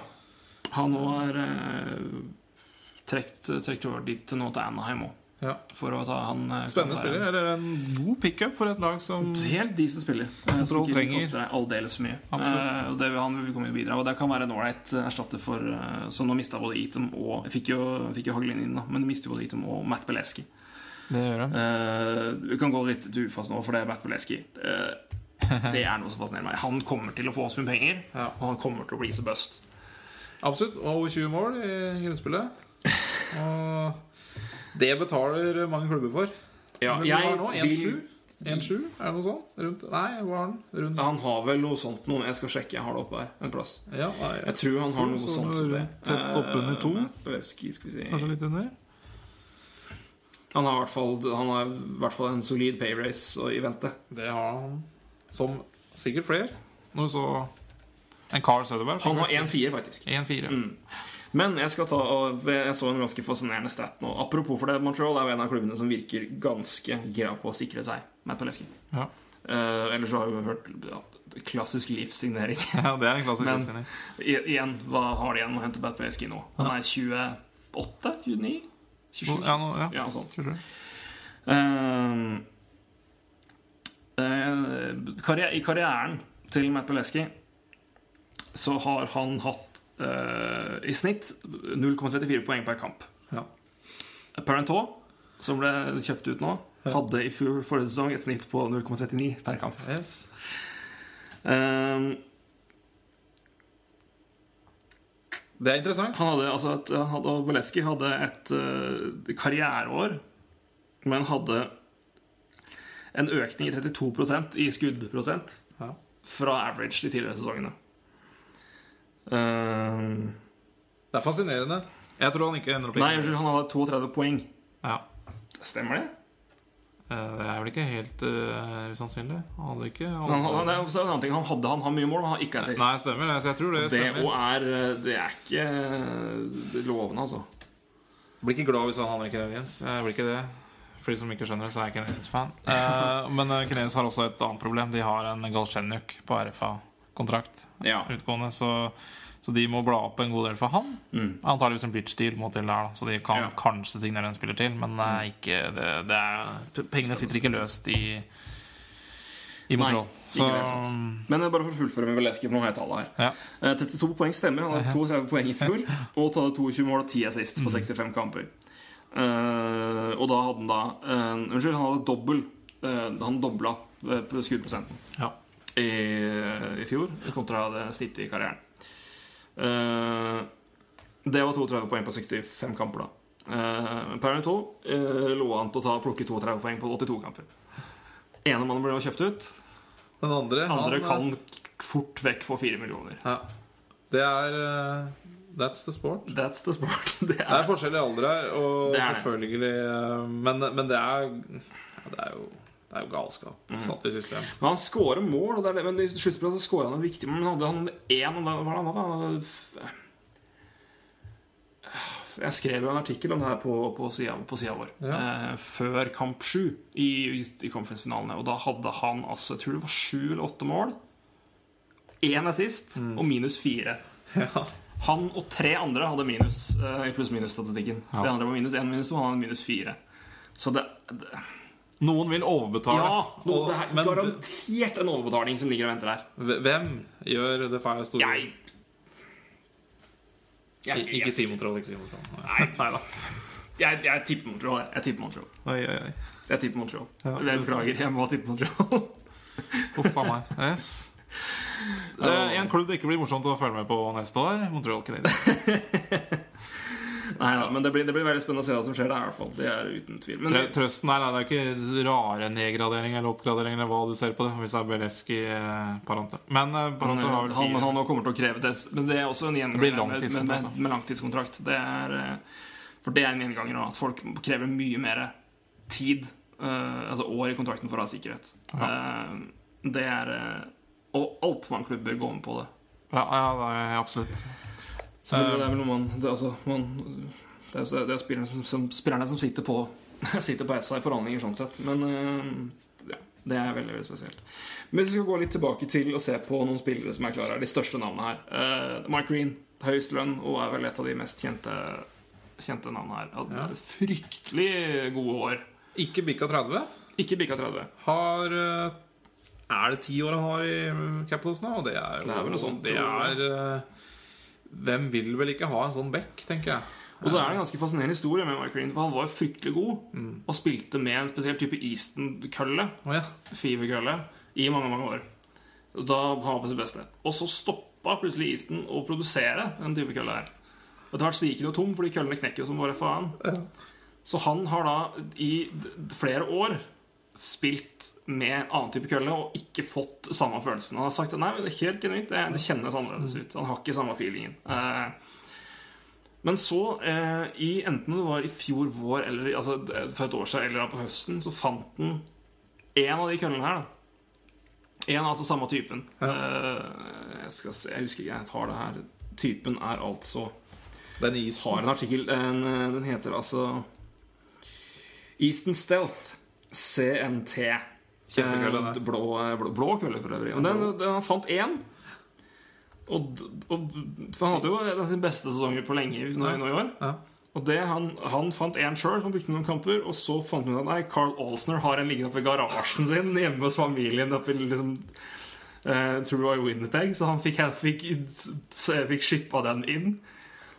Han òg er eh, trekt, trekt over dit til nå til Anaheim òg. Ja. For å ta han eh, Spennende spiller. Er det en god pickup for et lag som Helt decent spiller. eh, Som ikke trenger. koster deg aldeles mye. Eh, og det vil han vil komme videre Og det kan være en ålreit erstatter for eh, Så nå mista både Eaton og fikk jo, fikk jo Hagelin inn, da, men de jo både Eaton og Matt Beleski. Det gjør han Eh, vi kan gå litt til ufast nå, for det er Matt Beleski. Eh, det er noe som fascinerer meg. Han kommer til å få så mye penger, Ja. og han kommer til å bli så bust. Absolutt. Og over 20 mål i grunnspillet. Og det betaler mange klubber for. Ja, Men jeg er nå? vil 1-7? 1-7? Er det noe sånt? Rundt? Nei, hva har han? Rundt? Han har vel noe sånt nå. Jeg skal sjekke. Jeg har det oppe her en plass. Ja, nei, Jeg tror han har noe sånt som det. tett oppunder to. Eh, vi se. Kanskje litt under? Han har i hvert fall, i hvert fall en solid pay race i vente. Det har han. Som sikkert flere. Nå så En Carl Søderberg. Han har 1-4, faktisk. 1-4. Men jeg skal ta Jeg så en ganske fascinerende stat nå. Apropos for det, Montreal er jo en av klubbene som virker ganske gira på å sikre seg Matt Paleski. Ja. Uh, ellers så har vi hørt ja, klassisk livssignering. [LAUGHS] ja, det er en klassisk Men- livslinje. Igjen, hva har de igjen å hente Matt Paleski nå? Han er 28? 29? 27? Ja, nå, ja. Ja, sånn. sånt. 27. Uh, eh, karri- I karrieren til Matt Paleski så har han hatt eh, i snitt 0,34 poeng per kamp. Ja. Parentot, som ble kjøpt ut nå, hadde i fjor forrige sesong et snitt på 0,39 per kamp. Yes. Um, Det er interessant. han hadde, altså et, hadde, Boleski hadde et uh, karriereår, men hadde en økning i 32% i skuddprosent Ja. fra average de tidligere sesongene. Ehm, Det er fascinerende. Jeg tror han ikke ender opp nei, jeg unnskyld, han hadde 32 poeng. Ja. Stemmer det? Uh, Det er vel ikke helt uh, usannsynlig. Han hadde ikke Han, han, det er en annen ting. han hadde han har mye mål, men han ikke er sist. Nei, stemmer. Så jeg tror det det stemmer. Det, er Det er ikke det lovende, altså. Jeg blir ikke glad hvis han havner i Canadiens. Jeg blir ikke det. For de som ikke skjønner det, så er jeg Canadiens-fan. Uh, [LAUGHS] men eh, Canadiens har også et annet problem. De har en Galchenyuk på RFA-kontrakt Ja. utgående, så, så de må bla opp en god del for han. Mm. Antakeligvis en bitch-deal må til der, da. så de kan Ja. kanskje signere en spiller til. Men er ikke, det, det er, pengene sitter ikke løst i, i Montreal. ikke Så hele. Men eh, bare for å fullføre med Veleski, for nå har jeg tallet her. ja. Eh, 32 poeng stemmer. Han hadde 32 poeng i fjor. [LAUGHS] Og tok 22 mål og 10 assist på 65 kamper. Uh, og da hadde han da uh, Unnskyld, han hadde dobbel Uh, Han dobla eh, skuddprosenten Ja. I, i fjor kontra det snittet i karrieren. Eh, det var 32 poeng på 65 kamper, da. Uh, Parent 2 uh, lå an til å ta, plukke 32 poeng på 82 kamper. Ene mannen ble kjøpt ut. Den andre, Andre han, kan fort vekk få 4 millioner. ja. Det er uh, That's the sport. That's the sport. [LAUGHS] Det Det er forskjell forskjellig alder her, og er selvfølgelig eh, Men, men det er ja, Det er jo det er jo galskap Mm. satt i system. Men han skårer mål, og det det- men i sluttspillet så skårer han en viktig Men hadde han én Hva var det han hadde? Jeg skrev jo en artikkel om det her på, på sida vår. Ja. Eh, før kamp sju i, i conference-finalene. Og da hadde han altså Jeg tror det var sju eller åtte mål. Én assist og minus fire. [LAUGHS] Ja. Han og tre andre hadde minus eh, pluss-minus-statistikken. Ja. De andre var minus én, minus to, han hadde minus fire. Så det, det Noen vil overbetale. Ja! No, og- det er men garantert en overbetaling som ligger og venter der. hvem gjør det feil store Jeg Jeg, Ikke jeg, si Montreal. Ikke si Montreal. Nei. Nei da. jeg, jeg tipper Montreal. jeg. Jeg tipper Montreal. Oi, oi, oi. Jeg tipper Montreal. Ja. Beklager, jeg må tippe Montreal. Huff a meg. Yes. [LAUGHS] Er en klubb det ikke blir morsomt å følge med på neste år. Montreal Canadiens. [LAUGHS] Nei ja, men det blir, det blir veldig spennende å se hva som skjer der. i hvert fall Det er uten tvil. Men Trøsten her er det ikke rare nedgradering eller oppgradering eller hva du ser på det. Hvis det er Beleski eh, Parante. Men eh, han, Parante har vel han, fire. han nå kommer til å kreve det. Men det er også en gjenganger med, med, med, langtidskontrakt. Det er, eh, for det er en gjenganger at folk krever mye mer tid, eh, altså år i kontrakten, for å ha sikkerhet. Eh, det er Og altfor mange klubber går med på det. Ja, ja, det er absolutt. Selvfølgelig, det er vel noe man Det, er altså, man, det er, det er spillerne, som, som, spillerne som sitter på [LAUGHS] Sitter på SA i forhandlinger, sånn sett. Men eh, ja, det er veldig veldig spesielt. Men hvis vi skal gå litt tilbake til å se på noen spillere som er klare de største navnene her. Uh, Mike Green, høyest lønn, og er vel et av de mest kjente, kjente navnene her. Hadde Ja. Fryktelig gode år. Ikke bikka 30. Ikke bikka 30. Har uh, Er det ti år han har i Capitals nå? Det er jo Det er vel noe sånt, Det er eh, Hvem vil vel ikke ha en sånn back, tenker jeg. Og så er det en ganske fascinerende historie med Mike Green, for han var jo fryktelig god Mm. og spilte med en spesiell type Easton-kølle, Oh, ja. feverkølle, i mange, mange år. Da han var på sitt beste. Og så stoppa plutselig Easton å produsere den type kølle her. Etter hvert så gikk den jo tom, fordi køllene knekker jo som bare faen. Så han har da i flere år spilt med annen type kølle og ikke fått samme følelsen. Han har sagt at nei, det er helt genuint, det, det kjennes annerledes ut. Han har ikke samme feelingen. Eh, men så, eh, i, enten det var i fjor vår eller altså, for et år siden eller på høsten, så fant han en av de køllene her. da En altså samme typen. Eh, jeg skal se, jeg husker ikke, jeg tar det her. Typen er altså Den isen. har en artikkel en, Den heter altså Easton Stealth CNT. Kjempekølle, Eh, det. Blå, blå, blå kølle, for øvrig. Og den, den han fant én. Og, og, for han hadde jo sin av beste sesonger på lenge nå, nå i år. Ja. Og det, han, han fant én sjøl, som brukte noen kamper. Og så fant han ut at nei, Carl Alsner har en liggende oppe i garasjen sin [LAUGHS] hjemme hos familien. Oppe i liksom uh, Winnipeg, så han fikk, fikk, fikk, fikk shippa den inn.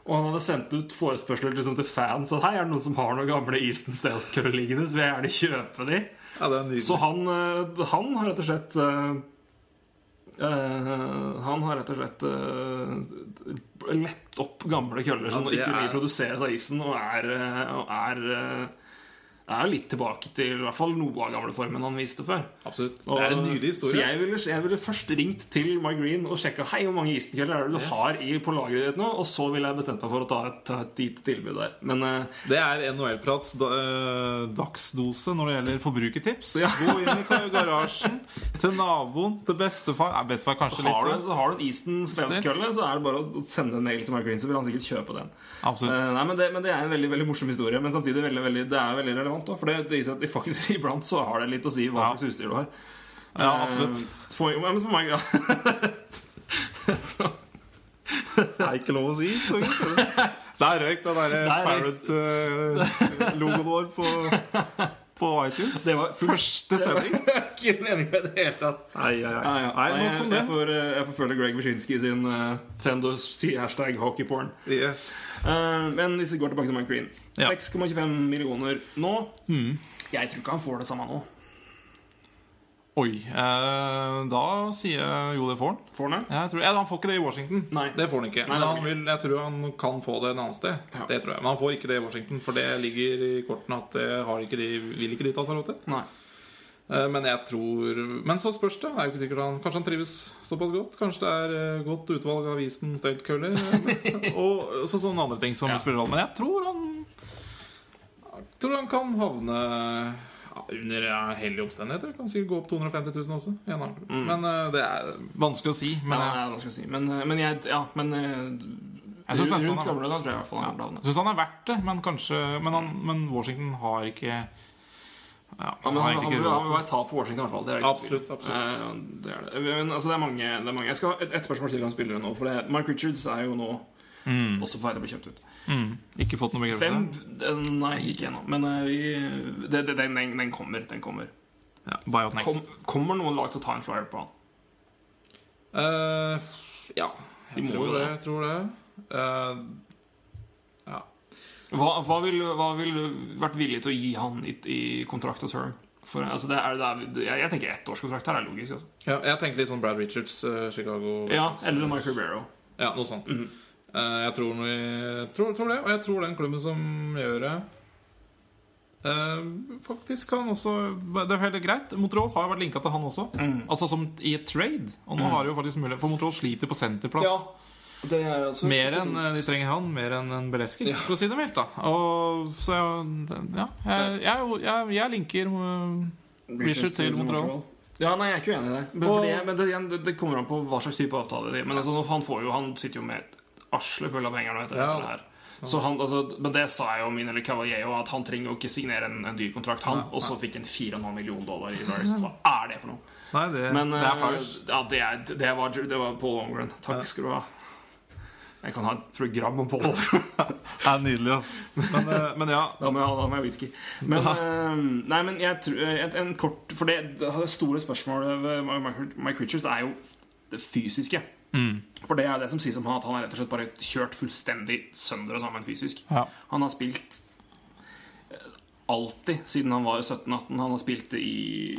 Og han hadde sendt ut forespørsler liksom, til fans at hei, er det noen som har noen gamle Easton Stealth-køller liggende, så vil jeg gjerne kjøpe de. ja. Så han, eh, han har rett og slett uh, Han har rett og slett uh, lett opp gamle køller som Ja, ikke er- lenger produseres av isen, og er, og er, eh, er litt tilbake til i hvert fall noe av gamleformen han viste før. Absolutt. Det er en nydelig Så jeg ville, jeg ville først ringt til My Green og sjekka Hei, hvor mange isenkøller er det du har i, på lageret ditt nå. Og så ville jeg bestemt meg for å ta et, et lite tilbud der. Men uh, Det er NHL-prats da, uh, dagsdose når det gjelder forbrukertips. Ja. Gå inn i garasjen til naboen, til bestefar Nei, bestefar kanskje litt har du, sånn. så har du en Easton Stealth-kølle, så er det bare å sende en mail til My Green, så vil han sikkert kjøpe den. Eh, nei, men det, men det er en veldig veldig morsom historie, men samtidig veldig, veldig, det er veldig relevant. Også, For det, det at de faktisk [LAUGHS] iblant så har det litt å si hva Ja. slags utstyr du har. Ja, Eh, absolutt. For, ja, men for meg, ja. Det er ikke lov å si. [LAUGHS] Der røyk den derre Parrot-logoen vår på, på iTunes. Det var Første sending. [LAUGHS] ikke meningen med det hele tatt. Nei, nei, nei. nei jeg, jeg, får, eh, jeg får følge Greg Wyszynski sin uh, send og si hashtag hockeyporn. Yes. Uh, men hvis vi går tilbake til Mike Green Ja. 6,25 millioner nå. Jeg tror ikke han får det samme nå. Oi. Eh, da sier jeg jo det får han. Får han det? Jeg tror, ja, han får ikke det i Washington. Nei. Det får han ikke. Nei, Men han vil, jeg tror han kan få det en annen sted. Ja. Det tror jeg. Men han får ikke det i Washington, for det ligger i kortene at det har ikke de, vil ikke de ta seg råd til. Nei. Eh, Men jeg tror Men så spørs det. det er jo ikke sikkert han, Kanskje han trives såpass godt. Kanskje det er eh, godt utvalg av avisen State-køller. [LAUGHS] og så sånne andre ting som Ja. spiller rolle. Men jeg tror han Jeg tror han kan havne under hellige heldige omstendigheter. Kan sikkert gå opp 250 000 også. i en annen klubb. Men uh, det er vanskelig å si. Men Mm. ja, det er vanskelig å si. Men, eh, men jeg Ja, men eh, Jeg synes nesten han er- gamle da jeg han syns han er verdt det. Men kanskje Men, han, men Washington har ikke ja, men har han, han, ikke vil- han vil være tap på Washington i hvert fall. Det er Absolutt, absolutt. Eh, det er det. Men altså, det er mange, det er mange. Jeg skal ha et, et spørsmål til om spillere nå. For det, Mark Richards er jo nå også på vei til å bli kjøpt ut. Mm, Ikke fått noen bekreftelse? eh, Nei, ikke ennå. Men eh, vi, det, det, den, den, den kommer. Den kommer. Ja, Kom, kommer noen lag til å ta en flyer på han? Uh, ja, jeg må tror det. Jeg tror det. Uh, ja. Hva, hva ville vil du vært villig til å gi han i, i kontrakt og term? For, altså, det er, det er, jeg, tenker ettårskontrakt her er logisk. Altså. ja, jeg tenker litt sånn Brad Richards, uh, Chicago Ja, Eller Mike Ribeiro. Ja, noe sånt. Mm Eh, jeg tror, vi, tror, tror det, og jeg tror den klubben som gjør det eh, Faktisk kan også Det er helt greit. Motrol har jo vært linka til han også. mm. Altså som i et trade. Og nå har de jo faktisk mulighet For Motrol sliter på senterplass. det er altså Mer enn eh, de trenger han, mer enn en Beleski, for å si det mildt. da Og Så ja, jeg, jeg, jeg, jeg linker eh, Richard til Montreal. Ja, nei, jeg er ikke uenig i det. Men, Og- det, men det, det, det kommer an på hva slags type avtale de Men altså, han, får jo, han sitter jo med asle full av penger nå etter, Ja. etter det her. Så han, altså, men det sa jeg jo min eller Cavalier at han trenger jo ikke signere en, en dyr kontrakt, han. Og så fikk han 4,5 millioner dollar i Ryers. Hva er det for noe? Nei, det, Men det er eh, ja, det, er, det, var, det var Paul Longren. Takk skal du ha. Jeg kan ha et program om Paul. [LAUGHS] Det er nydelig, altså. Men, eh, men ja. Da må jeg ha whisky. Men, ja. nei, men jeg tror et, en kort For det, det store spørsmålet ved Mike Richards er jo det fysiske. For det er det som sies om han, at han har rett og slett bare kjørt fullstendig sønder og sammen fysisk. Ja. Han har spilt eh, alltid siden han var 17-18. Han har spilt i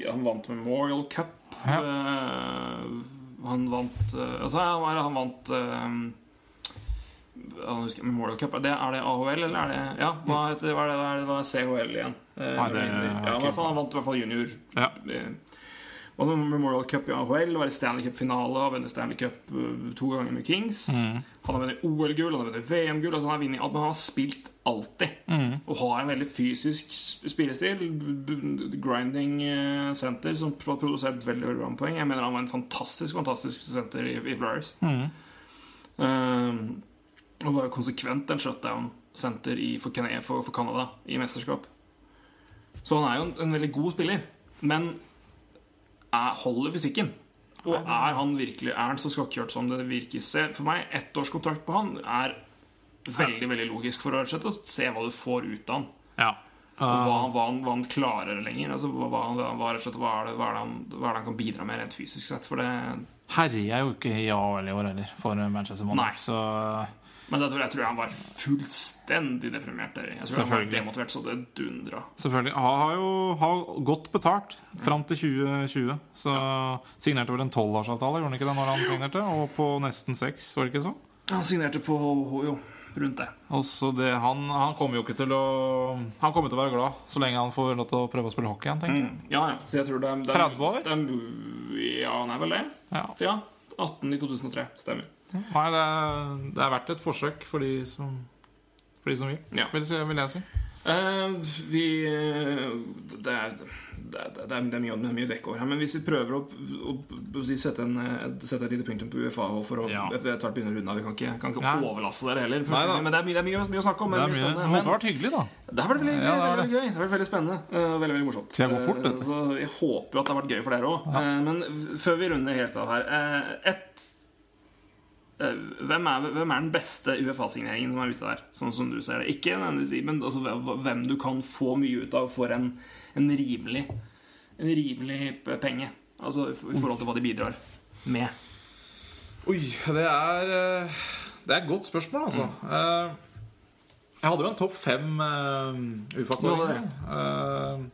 Han vant Memorial Cup. Ja. Uh, han vant uh, Altså, han, vant uh, han husker, Memorial Cup. Det, er det AHL, eller er det Ja, hva heter hva er det, hva er det, hva er CHL igjen? Nei, det- ja, i hvert fall, Han vant i hvert fall junior. Ja. Vant Memorial Cup i AHL, være Stanley Cup-finale og vunnet Stanley Cup eh, to ganger med Kings. Han har vunnet OL-gull, han har vunnet VM-gull. Altså han, har vunnet alt, men han har spilt alltid. Og har en veldig fysisk spillestil. Grinding eh, center som har produsert veldig bra poeng. Jeg mener han var en fantastisk fantastisk senter i, i Flyers. Eh, og var jo konsekvent en shutdown-senter for, for, for Canada i mesterskap. Så han er jo en, en veldig god spiller. Men er, holder fysikken. Og er han virkelig Er han så skakkjørt som det virker? For meg, ettårskontrakt på han er veldig veldig logisk for å se hva du får ut av han. Ja. Og hva, han- hva, han, hva han klarer lenger. Altså, hva, hva, er det, han, han kan bidra med rent fysisk sett? For det, Herjer jo ikke i AHL i år heller, for Manchester Nei. Monarchs. Så men det tror jeg, tror han var fullstendig deprimert. Der. Jeg tror han var demotivert så det dundra. selvfølgelig. Han har jo har godt betalt fram til 2020. Så signerte vel en tolvårsavtale, gjorde han ikke det når han signerte? Og på nesten seks, var det ikke så? Han signerte på jo, rundt det. Det, han, han kommer jo ikke til å Han kommer til å være glad så lenge han får lov til å prøve å spille hockey igjen, tenker jeg. Mm. Ja, ja. Så jeg tror det er, det er 30 år? Det er, ja, han er vel det. Ja. Ja. 18 i 2003. Stemmer. Nei, det er, det er verdt et forsøk for de som, for de som vil, Ja. vil, vil jeg si. Uh, vi det er, det, er, det, er, mye, det er mye dekk over her. Men hvis vi prøver å, å, å si, sette, en, eh, sette et lite punktum på UFA for å Ja. etter hvert begynne å runde av Vi kan ikke, kan ikke Ja. overlaste dere heller. Nei men det er, mye, mye, mye å snakke om. Det er mye, men vært hyggelig, da. det har vært veldig, Ja, veldig, veldig gøy. Det har vært veldig spennende eh, og veldig veldig morsomt. Jeg fort, uh. Så jeg håper jo at det har vært gøy for dere òg. Men før vi runder helt av her uh, et, eh, hvem, er, hvem er den beste UFA-signeringen som er ute der, sånn som du ser det? Ikke nødvendigvis, men altså, hvem du kan få mye ut av for en, en rimelig En rimelig penge. Altså i forhold til hva de bidrar med. Oi, det er eh, Det er et godt spørsmål, altså. Mm. Jeg hadde jo en topp fem uh, UFA-kåringer. Eh,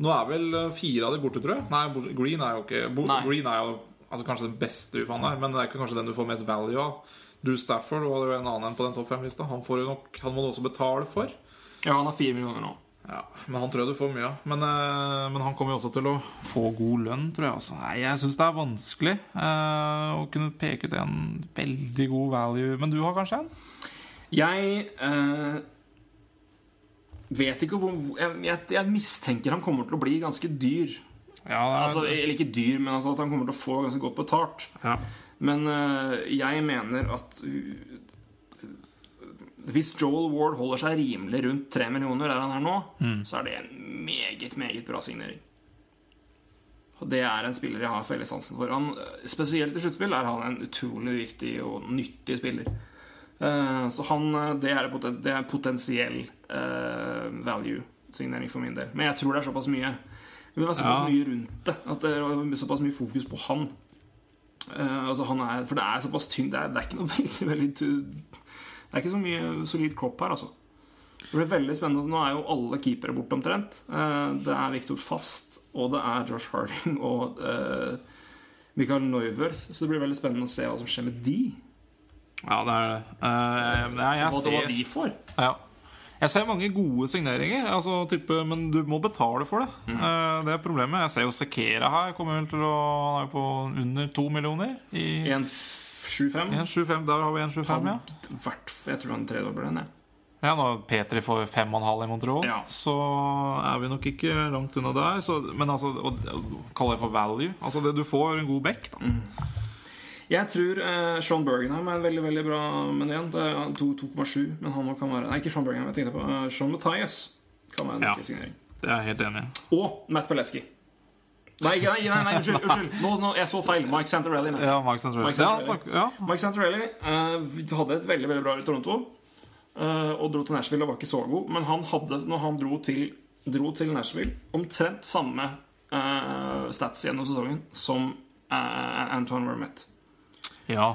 nå er vel eh, fire av de borte, tror jeg. Nei, Green er jo ikke. Green er jo altså, kanskje den beste UFA-en der, men det er ikke kanskje den du får mest value av. Drew Stafford var jo en annen enn på den topp fem-lista. Han, får jo nok, han må du også betale for. Ja, han har fire millioner nå. Ja, Men han tror jeg du får mye av. Men, eh, men han kommer jo også til å få god lønn, tror jeg. Altså. Nei, jeg syns det er vanskelig eh, å kunne peke ut en veldig god value. Men du har kanskje en? Jeg eh, vet ikke hvor jeg, jeg, jeg mistenker han kommer til å bli ganske dyr. Ja, er... Altså, eller ikke dyr, men altså at han kommer til å få ganske godt betalt. ja. Men uh, jeg mener at uh, hvis Joel Ward holder seg rimelig rundt tre millioner, der han er nå, så er det en meget, meget bra signering. Og Det er en spiller jeg har fellessansen for. Han, spesielt i sluttspill er han en utrolig viktig og nyttig spiller. Uh, så han, eh, det er, poten, det er potensiell eh, value-signering for min del. Men jeg tror det er såpass mye Det vil være såpass Ja. mye rundt det. At det er såpass mye fokus på han. Uh, altså han er, for det er såpass tynt. Det det er ikke noe [LAUGHS] veldig, veldig Det er ikke så mye solid kropp her, altså. Det blir veldig spennende. Nå er jo alle keepere borte omtrent. Uh, det er Victor Fast, og det er Josh Harding og uh, Michael Neuwirth. Så det blir veldig spennende å se hva som skjer med de. ja, det er det. Uh, jeg, jeg jeg, hva de får. ja. Jeg ser mange gode signeringer, altså, type, men du må betale for det. Eh, det er problemet. Jeg ser jo Sekera her. Kommer til å, han er jo på under to millioner. I 1,75. 1,75. Der har vi 1,75, ja. Hvert, jeg tror han tredobler den. jeg. Ja, når Petri får 5,5 i Montreal, Ja. så er vi nok ikke langt unna der. Så, men altså, å, kalle det for value Altså, det, du får en god back, da. Jeg tror eh, Sean Bergenheim er en veldig veldig bra Men igjen, det er 2,7. Men han kan være Nei, ikke Sean Bergenheim. Jeg tenkte på uh, Sean Mathias. Kan være en Ja. signering. Det er jeg helt enig i. Og Matt Peleski. Nei, nei, nei, nei, unnskyld. unnskyld Nå, nå, Jeg så feil. Mike Santarelli. Ja, Mike Santorelli. Mike Ja, Santorelli. snakk, ja. Mike Santarelli eh, hadde et veldig veldig bra i Toronto. eh, og dro til Nashville og var ikke så god. Men han hadde, når han dro til, dro til Nashville, omtrent samme eh, stats gjennom sesongen som eh, Antoine Vermette. Ja.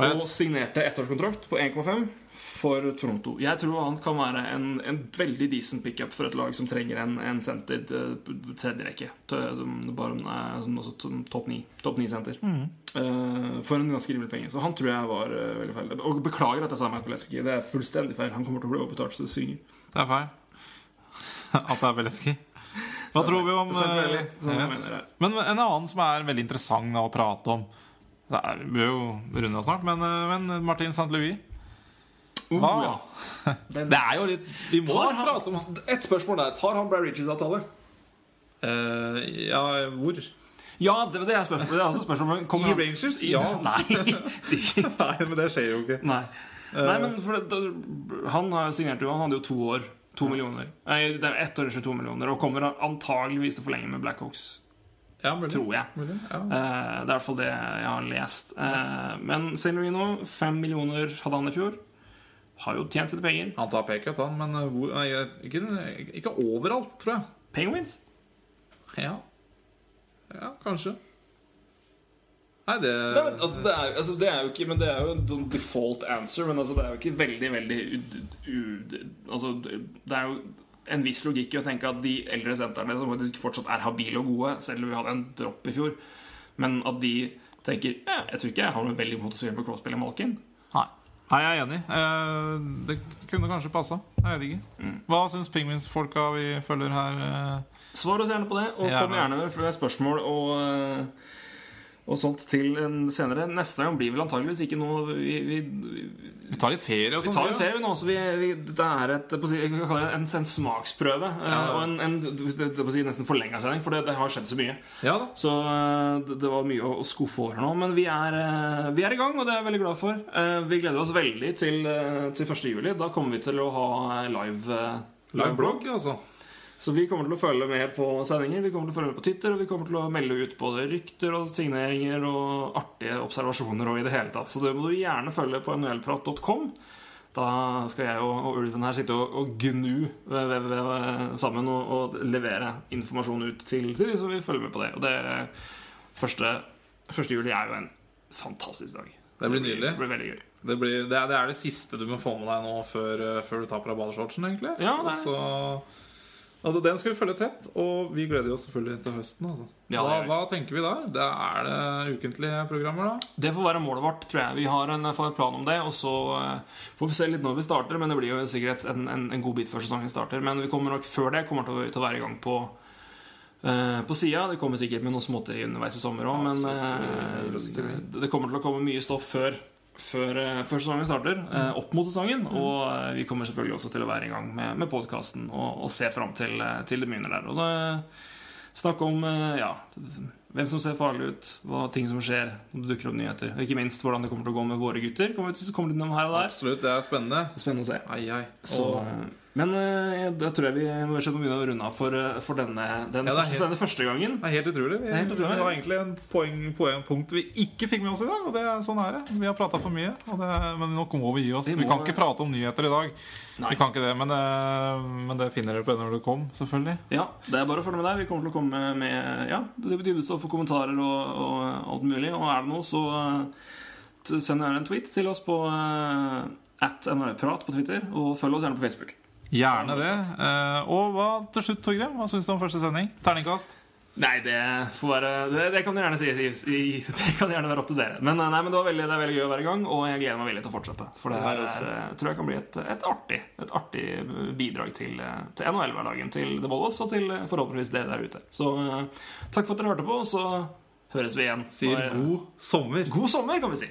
Og jeg- Og signerte ettårskontrakt på 1,5 for Toronto. Jeg tror han kan være en, en veldig decent pickup for et lag som trenger en, en senter til tredje rekke. Eh, topp ni. Topp ni-senter. Eh, for en ganske rimelig penge. Så han tror jeg var uh, veldig feil. Og beklager at jeg sa meg på Leski. Det er fullstendig feil. Han kommer til å bli overbetalt så det synger. Det er feil. [LAUGHS] At det er Veleski. Hva tror vi om eh, jeg yes. Men en annen som er veldig interessant å prate om Vi bør jo runde av snart, men, eh, men Martin St. Louis Oh, ja. [LAUGHS] Det er jo litt Vi må han- prate om Et spørsmål der. Tar han Brad Richards-avtale? Uh, Ja, hvor? Ja, det, det er spørsmålet. Det er altså spørsmålet kommer I han- Rangers? Ja. [LAUGHS] Nei. [LAUGHS] Nei, men det skjer jo ikke. Nei. Nei, men det, Han har jo signert jo Han hadde jo to år. To millioner. Nei, det er ett år, ikke to millioner. Og kommer antageligvis til å forlenge med Blackhawks. Ja, mulig. Tror jeg. Mulig, ja. uh, det er i hvert fall det jeg har lest. Eh, men. Louis fem millioner hadde han i fjor. Har jo tjent sine penger. Han tar paycut, han, men eh, hvor, nei, ikke, ikke overalt, tror jeg. Penguins? Ja, ja kanskje. Nei, det Det er, altså, det, er, altså, det er jo ikke Men det er jo en sånn default answer, men altså, det er jo ikke veldig, veldig u, u, Altså, det er jo en viss logikk i å tenke at de eldre sentrene som faktisk fortsatt er habile og gode, selv om vi hadde en dropp i fjor, men at de tenker ja, Jeg tror ikke jeg har noe veldig imot å spille med Crosby eller Malkin. Nei. Nei, jeg er enig. Eh, det kunne kanskje passa. Jeg vet ikke. Hva syns pingvinsfolka vi følger her? eh? Svar oss gjerne på det, og kom gjerne med flere spørsmål og, eh, og sånt til en senere. Neste gang blir vel antageligvis ikke noe Vi, vi, Vi tar litt ferie og vi sånn. tar jo ferie nå, så vi, vi, det er et, en, en smaksprøve. eh, Ja. Og en, en det, nesten forlenga sending, for det, det har skjedd så mye. Ja. Så eh, det, det var mye å, å skuffe over nå. Men vi er, eh, vi er i gang, og det er jeg veldig glad for. Vi gleder oss veldig til, til 1. juli. Da kommer vi til å ha live, Live blogg, altså. Så vi kommer til å følge med på sendinger, vi kommer til å følge med på Twitter, og vi kommer til å melde ut både rykter og signeringer og artige observasjoner og i det hele tatt. Så det må du gjerne følge på nlprat.com. Da skal jeg og, og Ulven her sitte og, og gnu ved, ved, ved, sammen og, og levere informasjon ut til, til de som vil følge med på det. Og det første, første juli er jo en fantastisk dag. Det blir nydelig. Det blir veldig gøy. Det, blir, det, er, det er det siste du må få med deg nå før, eh, før du tar på deg badeshortsen, egentlig. Ja, det er- altså, den skal vi følge tett, og vi gleder oss selvfølgelig til høsten. Altså. Ja, hva, hva tenker vi der? Det er det ukentlige programmer, da? Det får være målet vårt, tror jeg. Vi har en, plan om det. Og så eh, får vi se litt når vi starter, men det blir jo sikkert en, en, en god bit før sesongen starter. Men vi kommer nok før det kommer til å, til å være i gang på Uh, på sida. Det kommer sikkert med noen småtteri underveis i sommer òg, men eh, vi. det det kommer til å komme mye stoff før, før, eh, før sesongen starter. eh, Opp mot sesongen. Og eh, vi kommer selvfølgelig også til å være i gang med, med podkasten og, og se fram til, eh, til det begynner der. Og det Snakke om ja, hvem som ser farlig ut, hva ting som skjer når det dukker opp nyheter. Og ikke minst hvordan det kommer til å gå med våre gutter. Kommer vi til å komme innom her og der. Absolutt, det er spennende. Det er Spennende å se. Ai, ai. Så, Og- men da det tror jeg vi må begynne å runde av for, eh, for denne, den Ja, første, helt- denne første gangen. Det er helt utrolig. Vi, er helt utrolig. vi har egentlig en poeng, poengpunkt vi ikke fikk med oss i dag. Og det er sånn er det. Vi har prata for mye. Og det, men nå må vi gi oss. Vi Vi, kan ikke prate om nyheter i dag. Nei. Vi kan ikke det, men, det, men det finner dere på når det kom, selvfølgelig. Ja, det er bare å følge med deg. Vi kommer til å komme med ja, det dypeste og kommentarer og, og alt mulig. Og er det noe, så eh, send gjerne en tweet til oss på uh, at NHL-prat på Twitter. Og følg oss gjerne på Facebook. Gjerne det. Eh, og hva til slutt, Torgrim? Hva syns du om første sending? Terningkast? Nei, det får være Det, det kan dere gjerne si. i- [LAUGHS] Det kan gjerne være opp til dere. Men, eh, nei, men det, var veldig, det er veldig gøy å være i gang, og jeg gleder meg veldig til å fortsette. For det Det er her er, tror jeg kan bli et, et, artig, et artig bidrag til, eh, til NHL-hverdagen til The Bollos, og til forhåpentligvis dere der ute. Så takk for at dere hørte på, og så høres vi igjen. Sier god sommer. God sommer, kan vi si.